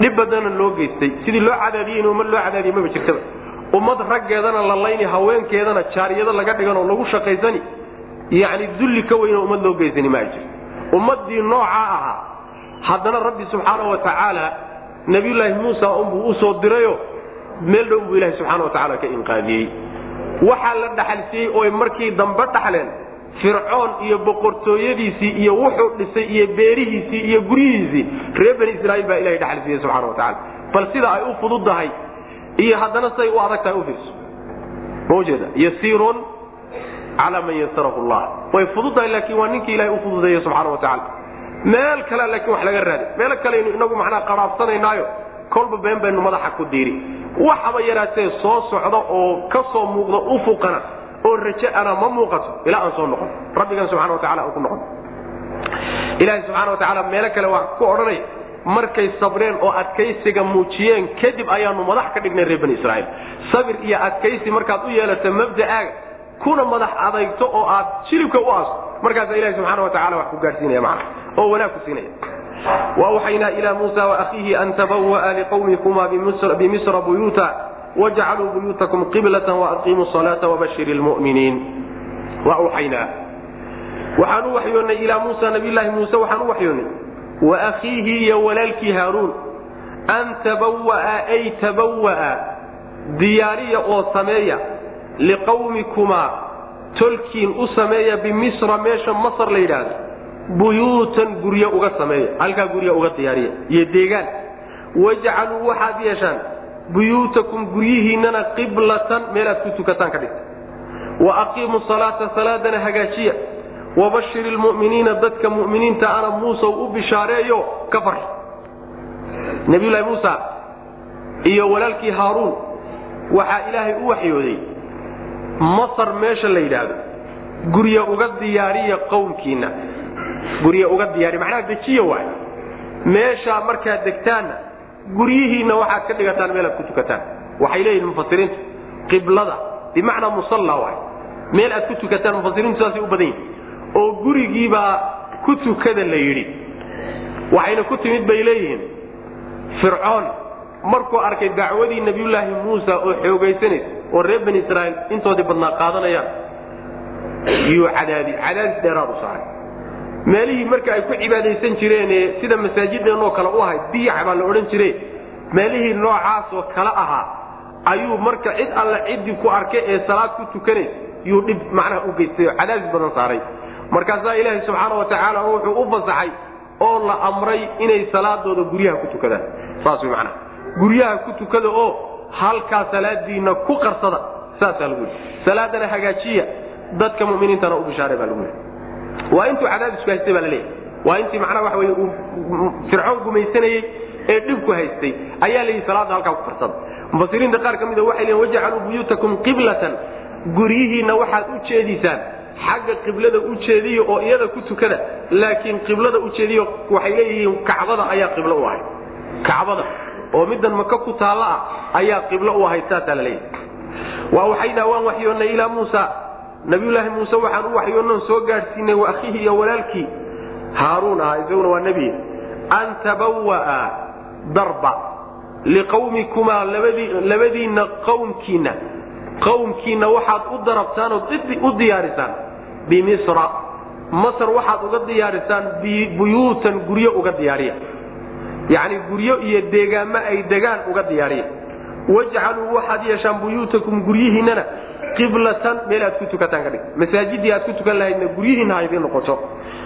Dhib badana loo geystay. Sidii loo cadaadiyey in ummad loo cadaadiye maba jirtaba ummad raggeedana la layni haweenkeedana jaariyado laga dhigan oo lagu shaqaysani yacni dulli ka weynoo ummad loo geysani ma jirto. Ummaddii noocaa ahaa haddana rabbi subxaana wa tacaala nabiyulaahi muusa unbuu u soo dirayo meel dhow buu ilahi subxaana wa tacala ka inqaadiyey. Waxaa la dhaxalsiiyey ooy markii dambe dhaxleen fircoon iyo boqortooyadiisii iyo wuxuu dhisay iyo beerihiisii iyo guryihiisii reer bani israaiil baa ilahay dhaxal siiyey subxana watacaala bal sida ay u fududdahay iyo haddana siday u adag tahay u fiirso. Ma ujeeda yasiirun calaa man yasarahu llah way fududdahay laakiin waa ninkii ilahay u fududeeye subxana wa tacala meel kale laakiin wax laga raadi meel kalaynu inagu macnaa qaraabsanaynaayo kolba been baynu madaxa ku diiri. Waxaba yaraatee soo socda oo ka soo muuqda ufuqana oo raje ana ma muuqato ilaa aan soo noqon. Rabbigan subxana wa tacala aan ku noqon. Ilaahay subxana wa tacaala meelo kale waa ku odhanaya markay sabreen oo adkaysiga muujiyeen kadib ayaanu madax ka dhignay reer bani israaiil. Sabir iyo adkaysi markaad u yeelato mabda'aaga kuna madax adayto oo aad jilibka u asto markaasa ilahi subxaana wa tacala wax ku gaadhsiinaya macna oo wanaag ku siinaya. Wawxaynaa ila muusa waakhiihi an tabawa'a liqawmikuma bimisra buyuuta wajcaluu buyuutakum qiblata waaqiimuu salaata wabashir lmuminiin wawxaynaa waxaan u waxyoonnay ilaa muusa nabiyllaahi muuse waxaan u waxyoonnay waakhiihi iyo walaalkii haaruun an tabawa'a ay tabawa'a diyaariya oo sameeya liqawmikumaa tolkiin u sameeya bimisra meesha masar la yidhaahdo buyuutan guryo uga sameeya halkaa guryo uga diyaariya iyo deegaan wajcaluu waxaad yeeshaan buyuutakum guryihiinnana qiblatan meelaad ku tukataan ka dhigta wa aqiimuu salaata salaadana hagaajiya wabashir ilmu'miniina dadka mu'miniinta ana muusa u bishaareeyo ka farxi nabiyullaahi muusa iyo walaalkii haaruun waxaa ilaahay u waxyooday masar meesha la yidhaahdo guryo uga diyaariya qowmkiinna guryo uga diyaariya macnaha dejiya waay meeshaa markaad degtaanna guryihiinna waxaad ka dhigataan meelaad ku tukataan waxay leeyihiin mufasiriintu qiblada bimacnaa musalla waay meel aad ku tukataan mufasiriintu saasay u badan yihiin oo gurigiibaa ku tukada la yidhi. Waxayna ku timid bay leeyihiin. Fircoon markuu arkay dacwadii nabiyullaahi muusa oo xoogaysanaysa oo reer bani israaiil intoodii badnaa qaadanayaan yuu cadaadi cadaadis dheeraad u saaray. Meelihii marka ay ku cibaadaysan jireenee sida masaajideenoo kale u ahayd biyac baa la odhan jire meelihii noocaasoo kale ahaa ayuu marka cid alle ciddii ku arkay ee salaad ku tukanaysa yuu dhib macnaha u geystay oo cadaadis badan saaray markaasaa ilaahay subxaana wa tacaala wuxuu u fasaxay oo la amray inay salaadooda guryaha ku tukadaan. Saas way macnaha. Guryaha ku tukada oo halkaa salaadiinna ku qarsada saasaa lagu yidhi. Salaadana hagaajiya dadka muminiintana u bishaare baa lagu yidhi. Waa intuu cadaadisku haystay baa la leeyahy waa intii macnaha waxa weye uu fircoon gumaysanayey ee dhibku haystay ayaa la yidhi salaada halkaa ku qarsada. Mufasiriinta qaar ka mid a waxay leeyiin wajcaluu buyuutakum qiblatan. Guryihiinna waxaad u jeediisaan xagga qiblada u jeediyo oo iyada ku tukada laakiin qiblada u jeediyo waxay leeyihiin kacbada ayaa qiblo u ahay. Kacbada oo middan maka ku taalla ah ayaa qiblo u ahayd saasaa la leeyahay. Waa waxaynaa waan waxyoonnay ilaa muusa. Nabiyulaahi muuse waxaan u waxyoonnoon soo gaadhsiinay wa akhiihi iyo walaalkii. Haaruun ahaa isaguna waa nebi. An tabawa'a darba liqawmikumaa labadiinna qowmkiinna qowmkiinna waxaad u darabtaan oo u diyaarisaan bimisra. Masar waxaad uga diyaarisaan buyuutan guryo uga diyaariya. Yacni guryo iyo deegaamo ay degaan uga diyaariya. Wajcaluu waxaad yeeshaan buyuutakum guryihiinnana qiblatan meel ku tukataan ka dhig. Masaajidii aad ku tukan lahaydna guryihiinna ha idiin noqoto.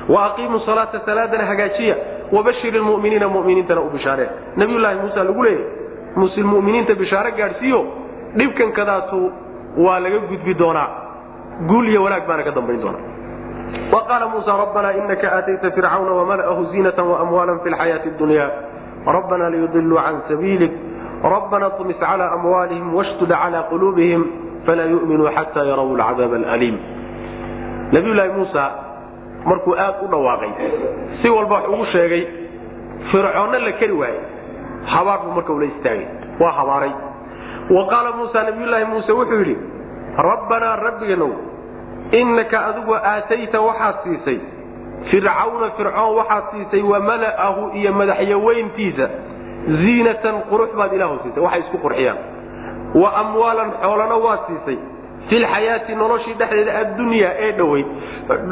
Wa aqiimuu salaata salaadana hagaajiya. Wabashir ilmuminiina muminiintana u bishaareen. Nabiyulaahi muuse lagu leeyahy muminiinta bishaare gaadhsiiyo dhibkan kadaatu waa laga gudbi doonaa guul iyo wanaag baana ka dambayn doona wa qaala muusa rabbana inaka aatayta fircawna wamala'ahu ziinata waamwaala fi lxayaati dunya rabbana liyudiluu can sabiilik. Rabbana tumis cala amwaalihim washdud cala quluubihim falaa yuminuu xataa yaraw lcadaab alliim nabiyulaahi muusa markuu aad u dhawaaqay si walba wax ugu sheegay fircoonna la keri waayey. Habaar buu marka ula istaagay. Waa habaaray. Wa muusa nabiyulaahi muuse wuxuu yidhi rabbanaa rabbiganow innaka adigu aatayta waxaad siisay. Fircawna fircoon waxaad siisay wa mala'ahu iyo madaxyaweyntiisa ziinatan qurux baad ilaahu siisay waxay isku qurxiyaan. Wa amwaalan xoolana waad siisay. Filxayaati noloshii dhexdeeda addunyaa ee dhoweyd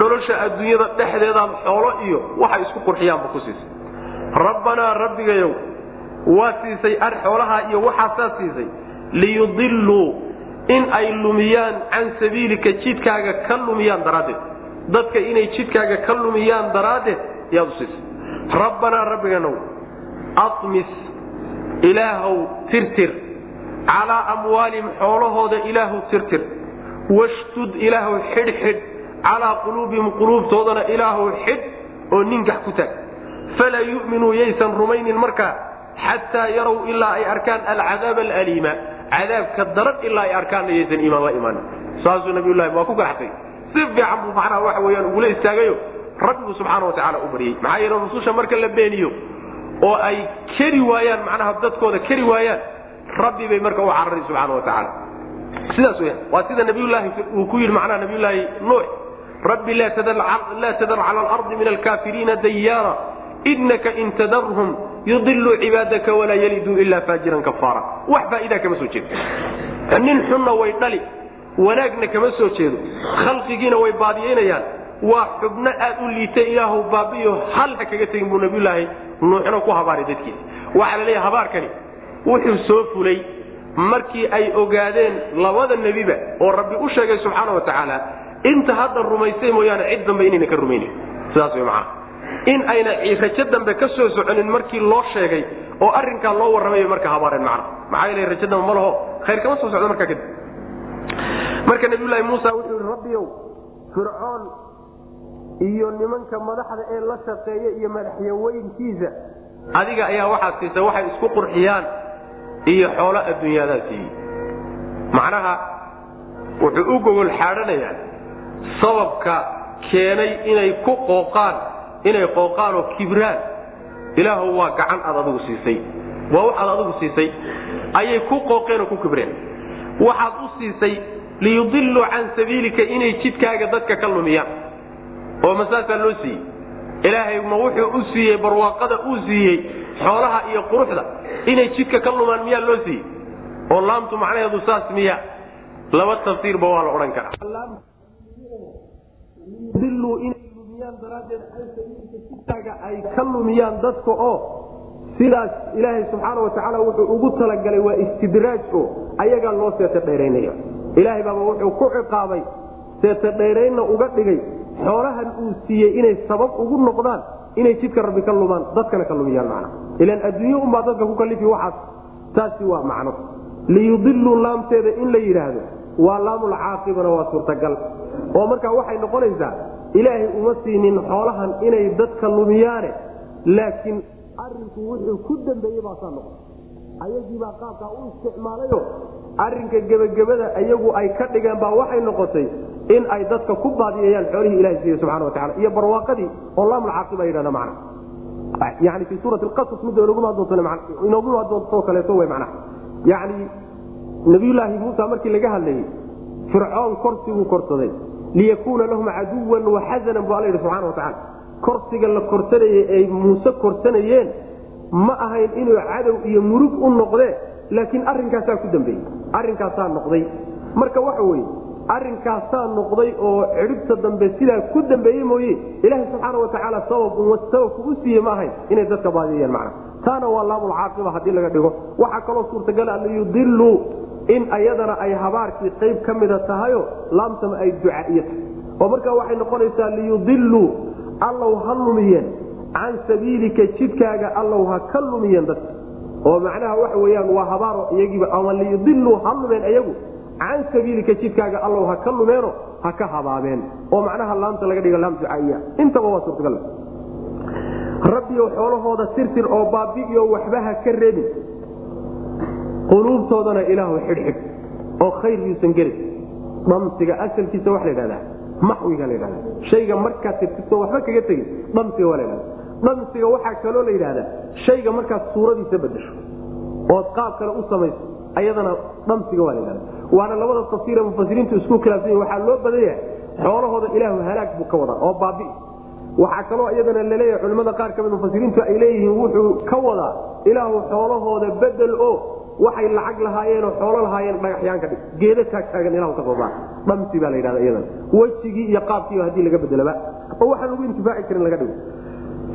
nolosha adduunyada dhexdeedaad xoolo iyo waxay isku qurxiyaanba ku siisay. Rabbanaa rabbigayow waad siisay ar xoolahaa iyo waxaasaad siisay. Liyudiluu in ay lumiyaan can sabiilika jidkaaga ka lumiyaan daraaddeed. Dadka inay jidkaaga ka lumiyaan daraaddeed yaad u siisay. Rabbanaa rabbiganow amis ilaahow tirtir. Calaa amwaalihim xoolahooda ilaahow tirtir. Washdud ilaahow xidhxidh calaa quluubihim quluubtoodana ilaahow xidh oo ningax ku taag. Falaa yu'minuu yaysan rumaynin markaa xataa yarow ilaa ay arkaan alcadaab alaliima cadaabka daran ilaa ay arkaanna yaysan iimaan la imaanin. Saasuu nabiyulahi waa ku garaxsay si fiican buu macnaha waxa weyaan ugula istaagayo rabbigu subxaana wa tacaala u baryey maxaa yeele rususha marka la beeniyo oo ay keri waayaan macnaha dadkooda keri waayaan rabbi bay marka u cararay subxaana wa tacaala sidaas weyaan waa sida nabiyulaahi uu ku yidhi macnaha nabiyulaahi nuux rabbi laa tadar cala alardi min alkaafiriina dayaara inaka in tadarhum yudiluu cibaadaka walaa yaliduu ilaa faajiran kafaara. Wax faa'idaa kama soo jeedo. Nin xunna way dhali wanaagna kama soo jeedo. Khalqigiina way baadiyaynayaan waa xubno aad u liitay ilaahu baabiyo hal ha kaga tegin buu nabiyulaahi nuuxna ku habaaray dadkiisa. Waxaa la leeyahay habaarkani wuxuu soo fulay markii ay ogaadeen labada nebiba oo rabbi u sheegay subxaana wa tacaala inta hadda rumaysay mooyaane cid dambe inayna ka rumaynin. Sidaas way macaa in ayna rajo dambe ka soo soconin markii loo sheegay oo arrinkaa loo warramay bay marka habaareen macna maxaa yeele rajo dambe ma laho khayr kama soo socdo markaa kadib. Marka nabiyulaahi muusa wuxuu yihi rabbiyow fircoon iyo nimanka madaxda ee la shaqeeya iyo madaxyaweynkiisa adiga ayaa waxaad siisay waxay isku qurxiyaan iyo xoolo adduunyaadaa siiyey macnaha wuxuu u gogol xaadhanayaa sababka keenay inay ku qooqaan inay qooqaan oo kibraan. Ilaahu waa gacan aad adigu siisay. Waa waxaad adigu siisay. Ayay ku qooqeen oo ku kibreen. Waxaad u siisay liyudiluu can sabiilika inay jidkaaga dadka ka lumiyaan. Oo masaasaa loo siiyey. Ilaahay ma wuxuu u siiyey barwaaqada uu siiyey xoolaha iyo quruxda inay jidka ka lumaan miyaa loo siiyey? Oo laamtu macnaheedu saas miya laba tafsiirba waa la odhan karaa jidkaaga ay ka lumiyaan dadka oo sidaas ilaahay subxaana wa tacaala wuxuu ugu talagalay waa istidraaj oo ayagaa loo seeta dheeraynaya. Ilaahay baaba wuxuu ku ciqaabay seeta dheeraynna uga dhigay xoolahan uu siiyey inay sabab ugu noqdaan inay jidka rabbi ka lumaan dadkana ka lumiyaan macna. Ilaan adduunye unbaa dadka ku kalifi waxaas taasi waa macno. Liyudiluu laamteeda in la yidhaahdo waa laamulcaaqibana waa suurtagal. Oo markaa waxay noqonaysaa ilaahay uma siinin xoolahan inay dadka lumiyaane laakiin arinku wuxuu ku dambeeyey baasaa noqon ayagiibaa qaabkaa u isticmaalayo arinka gebagabada iyagu ay ka dhigeen baa waxay noqotay in ay dadka ku baadiyayaan xoolihii ilaha siiye subxana wa taala iyo barwaaqadii oo laamulcaaqib ay yidhahda macna. Yani fii suurati lqasas midda inoogu doonto kaleeto w macnaha yani nabiyulaahi muusa markii laga hadlayey fircoon korsiguu korsaday liyakuuna lahum caduwan waxazanan bu alla yidhi subxana wa tacaala. Korsiga la korsanayey ay muuse korsanayeen ma ahayn inuu cadow iyo murug u noqdee laakiin arinkaasaa ku dambeeyey. Arinkaasaa noqday. Marka waxa weye arinkaasaa noqday oo cidhibta dambe sidaa ku dambeeye mooye ilaaha subxaana wa tacaala sababku u siiye ma ahayn inay dadka baadiyayaan macna. Taana waa laamulcaaqiba haddii laga dhigo. Waxaa kaloo suurtagal a liyudiluu in ayadana ay habaarkii qayb ka mida tahayo laamtama ay ducaiyo tahay oo markaa waxay noqonaysaa liyudiluu allow ha lumiyeen can sabiilika jidkaaga allow ha ka lumiyeen dadka oo macnaha waxa weyaan waa habaaro iyagiiba ama liyudiluu ha lumeen iyagu can sabiilika jidkaaga allow ha ka lumeeno ha ka habaabeen. Oo macnaha laamta laga dhigo laam ducaiya intaba waa suurtagal. Rabbiyow xoolahooda tirtir oo baabi'iyo waxba ha ka reebin quluubtoodana ilaahu xidhxidh oo khayr yuusan gelin dhamsiga asalkiisa waxa la dhahdaa maxwiga la dhahda shayga markaad tirtirto waxba kaga tegin dhamsiga waa la dhahda dhamsiga waxaa kaloo la yidhahdaa shayga markaad suuradiisa bedesho ood qaab kale u samayso ayadana dhamsiga waa la dhahda waana labada tafsiire mufasiriintu isku khilaafsan yihiin waxaa loo badan yahay xoolahooda ilaahu halaag buu ka wadaa oo baabi'i waxaa kaloo iyadana la leeyahay culimmada qaar ka mid mufasiriintu ay leeyihiin wuxuu ka wadaa ilaahu xoolahooda bedel o waxay lacag lahaayeenoo xoolo lahaayeen dhagaxyaan ka dhig. Geeda taagtaagan ilahu ka soo saar dhamsi baa la yidhahda iyadana wejigii iyo qaabkiiba haddii laga bedelaba oo waxaan lagu intifaaci karin laga dhigo.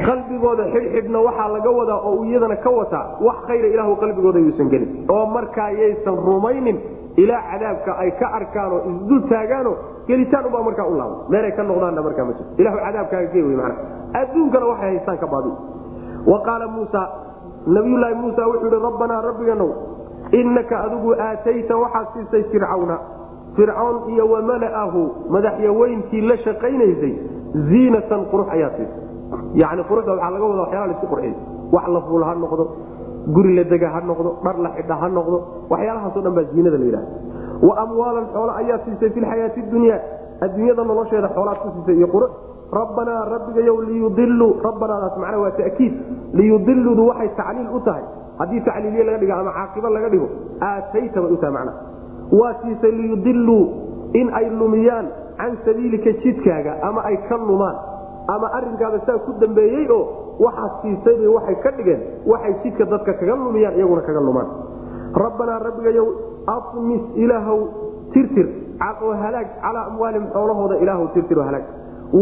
Qalbigooda xidhxidhna waxaa laga wadaa oo iyadana ka wataa wax khayra ilaahu qalbigooda yuusan gelin. Oo markaa yaysan rumaynin ilaa cadaabka ay ka arkaanoo isdul taagaano gelitaan ubaa markaa u laaba meelay ka noqdaanna markaa ma jiro. Ilahu cadaabkaaga gee wey mana adduunkana waxay haystaan ka baabi wa qaala muusa nabiyulaahi muusa wuxuu yihi rabbanaa rabbiganow innaka adigu aatayta waxaad siisay fircawna. Fircoon iyo wamala'ahu madaxyaweynkii la shaqaynaysay ziinatan qurux ayaa siisay. Yani quruxda waxaa laga wada waxyaala la isku qurxiy wax la fuul ha noqdo guri la dega ha noqdo dhar la xidha ha noqdo waxyaalahaasoo dhan baa ziinada la yidhahda wa amwaalan xoolo ayaa siisay fi lxayaati dunya adduunyada nolosheeda xoolaad ku siisay iyo qurux rabbanaa rabbigayow liyudiluu rabbanaadaas macnaa waa ta'kiid. Liyudiludu waxay tacliil u tahay. Haddii tacliiliye laga dhigo ama caaqibo laga dhigo aatayta u tahay macnaha. Waa siisay liyudiluu in ay lumiyaan can sabiilika jidkaaga ama ay ka lumaan. Ama arinkaada saa ku dambeeyey oo waxaad siisaybay waxay ka dhigeen waxay jidka dadka kaga lumiyaan iyaguna kaga lumaan. Rabbanaa rabbigayow amis ilaahow tirtir. Calaa amwaalihim xoolahooda ilaahw tirtir halaag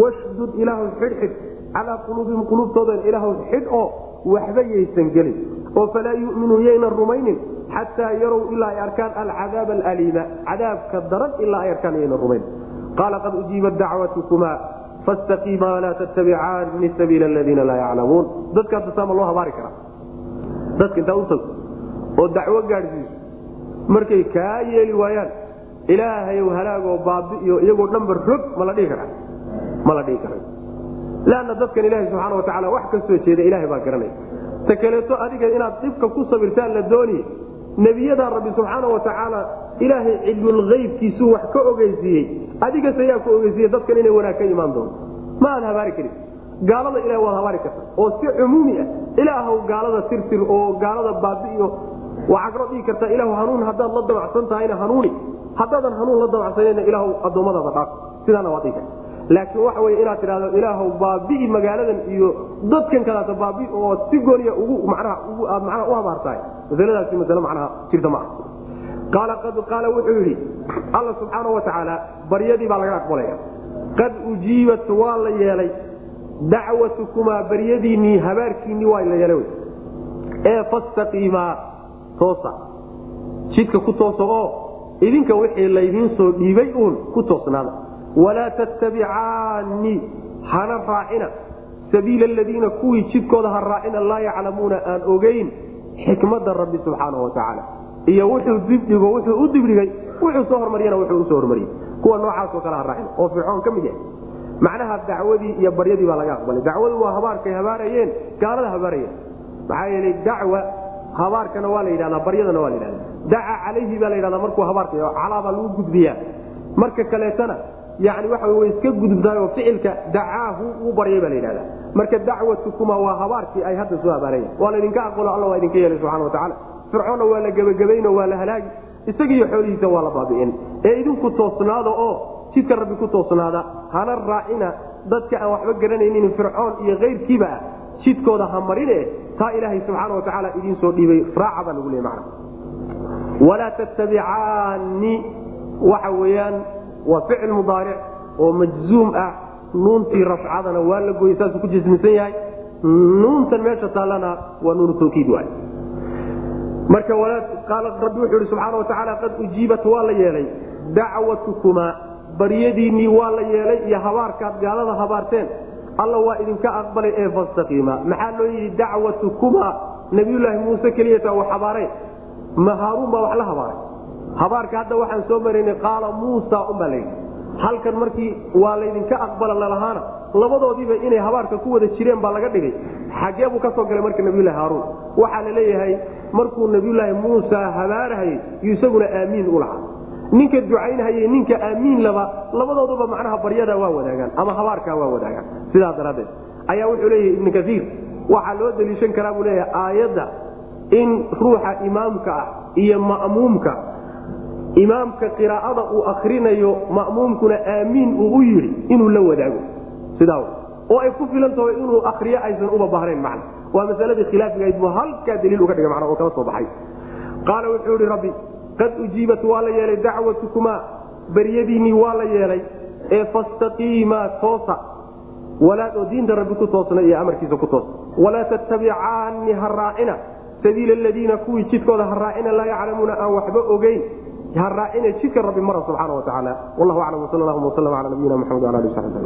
washdud ilaahow xidhxidh calaa quluubihim quluubtoodan ilaahow xidh oo waxba yaysan gelin oo falaa yuminuu yaynan rumaynin xataa yarow ilaa ay arkaan alcadaab alaliima cadaabka daran ilaa ay arkaan yaynan rumayn qaala qad ujiibat dacwatukuma fastaqiimaa walaa tattabicaani sabiila aladiina laa yaclamuun dadkaas saama loo habaari karaa dadka intaa u tagto oo dacwo gaadhsiiso markay kaa yeeli waayaan ilaahayow halaagoo baabi'iyo iyagoo dhanba rog ma la dhihi karaa ma la dhihi kara leanna dadkan ilaahay subxaana wa wax ka jeeda ilahay baa garanaya ta kaleeto adiga inaad dhibka ku sabirtaan la dooniye nebiyadaa rabbi subxaana wa ilaahay cilmulhaybkiisuu wax ka ogeysiiyey adigas ayaa ku ogeysiiye dadkan inay wanaag ka imaan doonto. Ma aad habaari karin. Gaalada ilahay waad habaari karta. Oo si cumuumi ah ilaahow gaalada tirtir oo gaalada baabi'iyo waxaa kaloo dhihi kartaa ilahu hanuun haddaad la damacsan tahayna hanuuni. Haddaadan hanuun la damacsanayna ilaahw addoommadaada dhaaf. Sidaana waad dhihi karta laakiin waxa wey inaad tidhahdo ilaahow baabi'i magaaladan iyo dadkan kadaata baabi oo si gooniya ugu manaha aad macnaha u habaartahay masaladaasi masale macnaha jirta ma ah qaala qad qaala wuxuu yidhi alla subxaana wa tacaala baryadii baa laga aqbalaya. Qad ujiibat waa la yeelay. Dacwatukumaa baryadiinnii habaarkiinnii waa la yeelay ee fastaqiimaa toosa. Jidka ku toosa oo idinka wixii laydiin soo dhiibay uun ku toosnaada walaa tattabicaani hana raacina sabiila aladiina kuwii jidkooda ha raacina laa yaclamuuna aan ogeyn xikmada rabbi subxaana wa tacaala iyo wuxuu dibdhigo wuxuu u dibdhigay wuxuu soo hormariyana wuxuu u soo hormariyey kuwa noocaasoo kale ha raacina oo fircoon ka mid yahay macnaha dacwadii iyo baryadii baa laga aqbalay dacwadu waa habaarkay habaarayeen gaalada habaarayeen maxaa yeelay dacwa habaarkana waa la yidhahdaa baryadana waa la yidhahda daca calayhi baa la yidhahdaa markuu habaarka calaabaa lagu gudbiyaa marka kaleetana yani waxa way iska gudubtaayoo ficilka dacaahu uu baryay baa la yidhahda marka dacwatukuma waa habaarkii ay hadda soo habaarayen waa laydinka aqbalo alla waa idinka yeelay subxana watacaala fircoonna waa la gebagabayno waa la halaagi. Isagiiyo xoolihiisa waa la baabi'in. Ee idinku toosnaada oo jidka rabbi ku toosnaada hana raacina dadka aan waxba garanaynin fircoon iyo kayrkiiba ah jidkooda ha marine taa ilaahay subxaana wa tacaala idiin soo dhiibay. Raaca baa lagu leey mana walaa tattabicaani waxa weeyaan waa ficil mudaaric oo majzuum ah. Nuuntii rafcadana waa la gooyey saasuu ku jismisan yahay. Nuuntan meesha taallana waa nuunu tawkiid waay marka rabbi wuxuu ihi subxaana wa tacaala qad ujiibat waa la yeelay. Dacwatukumaa baryadiinnii waa la yeelay iyo habaarkaad gaalada habaarteen. Alla waa idinka aqbalay ee fastaqiima maxaa loo yidhi dacwatukumaa nabiyulaahi muuse keliyata wax habaareen ma haaruun baa wax la habaaray habaarka hadda waxaan soo maraynay qaala muusa unbaa layidhi halkan markii waa laydinka aqbala lalahaana labadoodiiba inay habaarka ku wada jireen baa laga dhigay. Xagee buu ka soo galay marka nabiyulahi haaruun. Waxaa la leeyahay markuu nabiyulaahi muusa habaarahayey yu isaguna aamiin u lahaa. Ninka ducaynhayey ninka aamiin laba labadooduba macnaha baryada waa wadaagaan ama habaarkaa waa wadaagaan. Sidaas daraaddeed ayaa wuxuu leeyahay ibnu kaiir waxaa loo daliishan karaa buu leeyahay aayadda in ruuxa imaamka ah iyo ma'muumka imaamka qiraa'ada uu akrinayo ma'muumkuna aamiin uu u yidhi inuu la wadaago. Sidaa oo ay ku filan tahay inuu akriyo aysan uba bahrayn macna. Waa masaladii khilaafigahayd buu halkaa daliil uga dhigay macna oo kala soo baxay. Qaala wuxuu yihi rabbi qad ujiibat waa la yeelay dacwatukumaa baryadiinnii waa la yeelay ee fastaqiimaa toosa. Walaad oo diinta rabbi ku toosna iyo amarkiisa ku toos. Walaa tattabicaani ha raacina sabiila aladiina kuwii jidkooda ha raacina laa yaclamuuna aan waxba ogeyn ha raacine jidka rabbi mara subxaana wa tacaala. Wallahu aclam wsal allahuma waslam ala nabiyina maxamed wala ali saxbi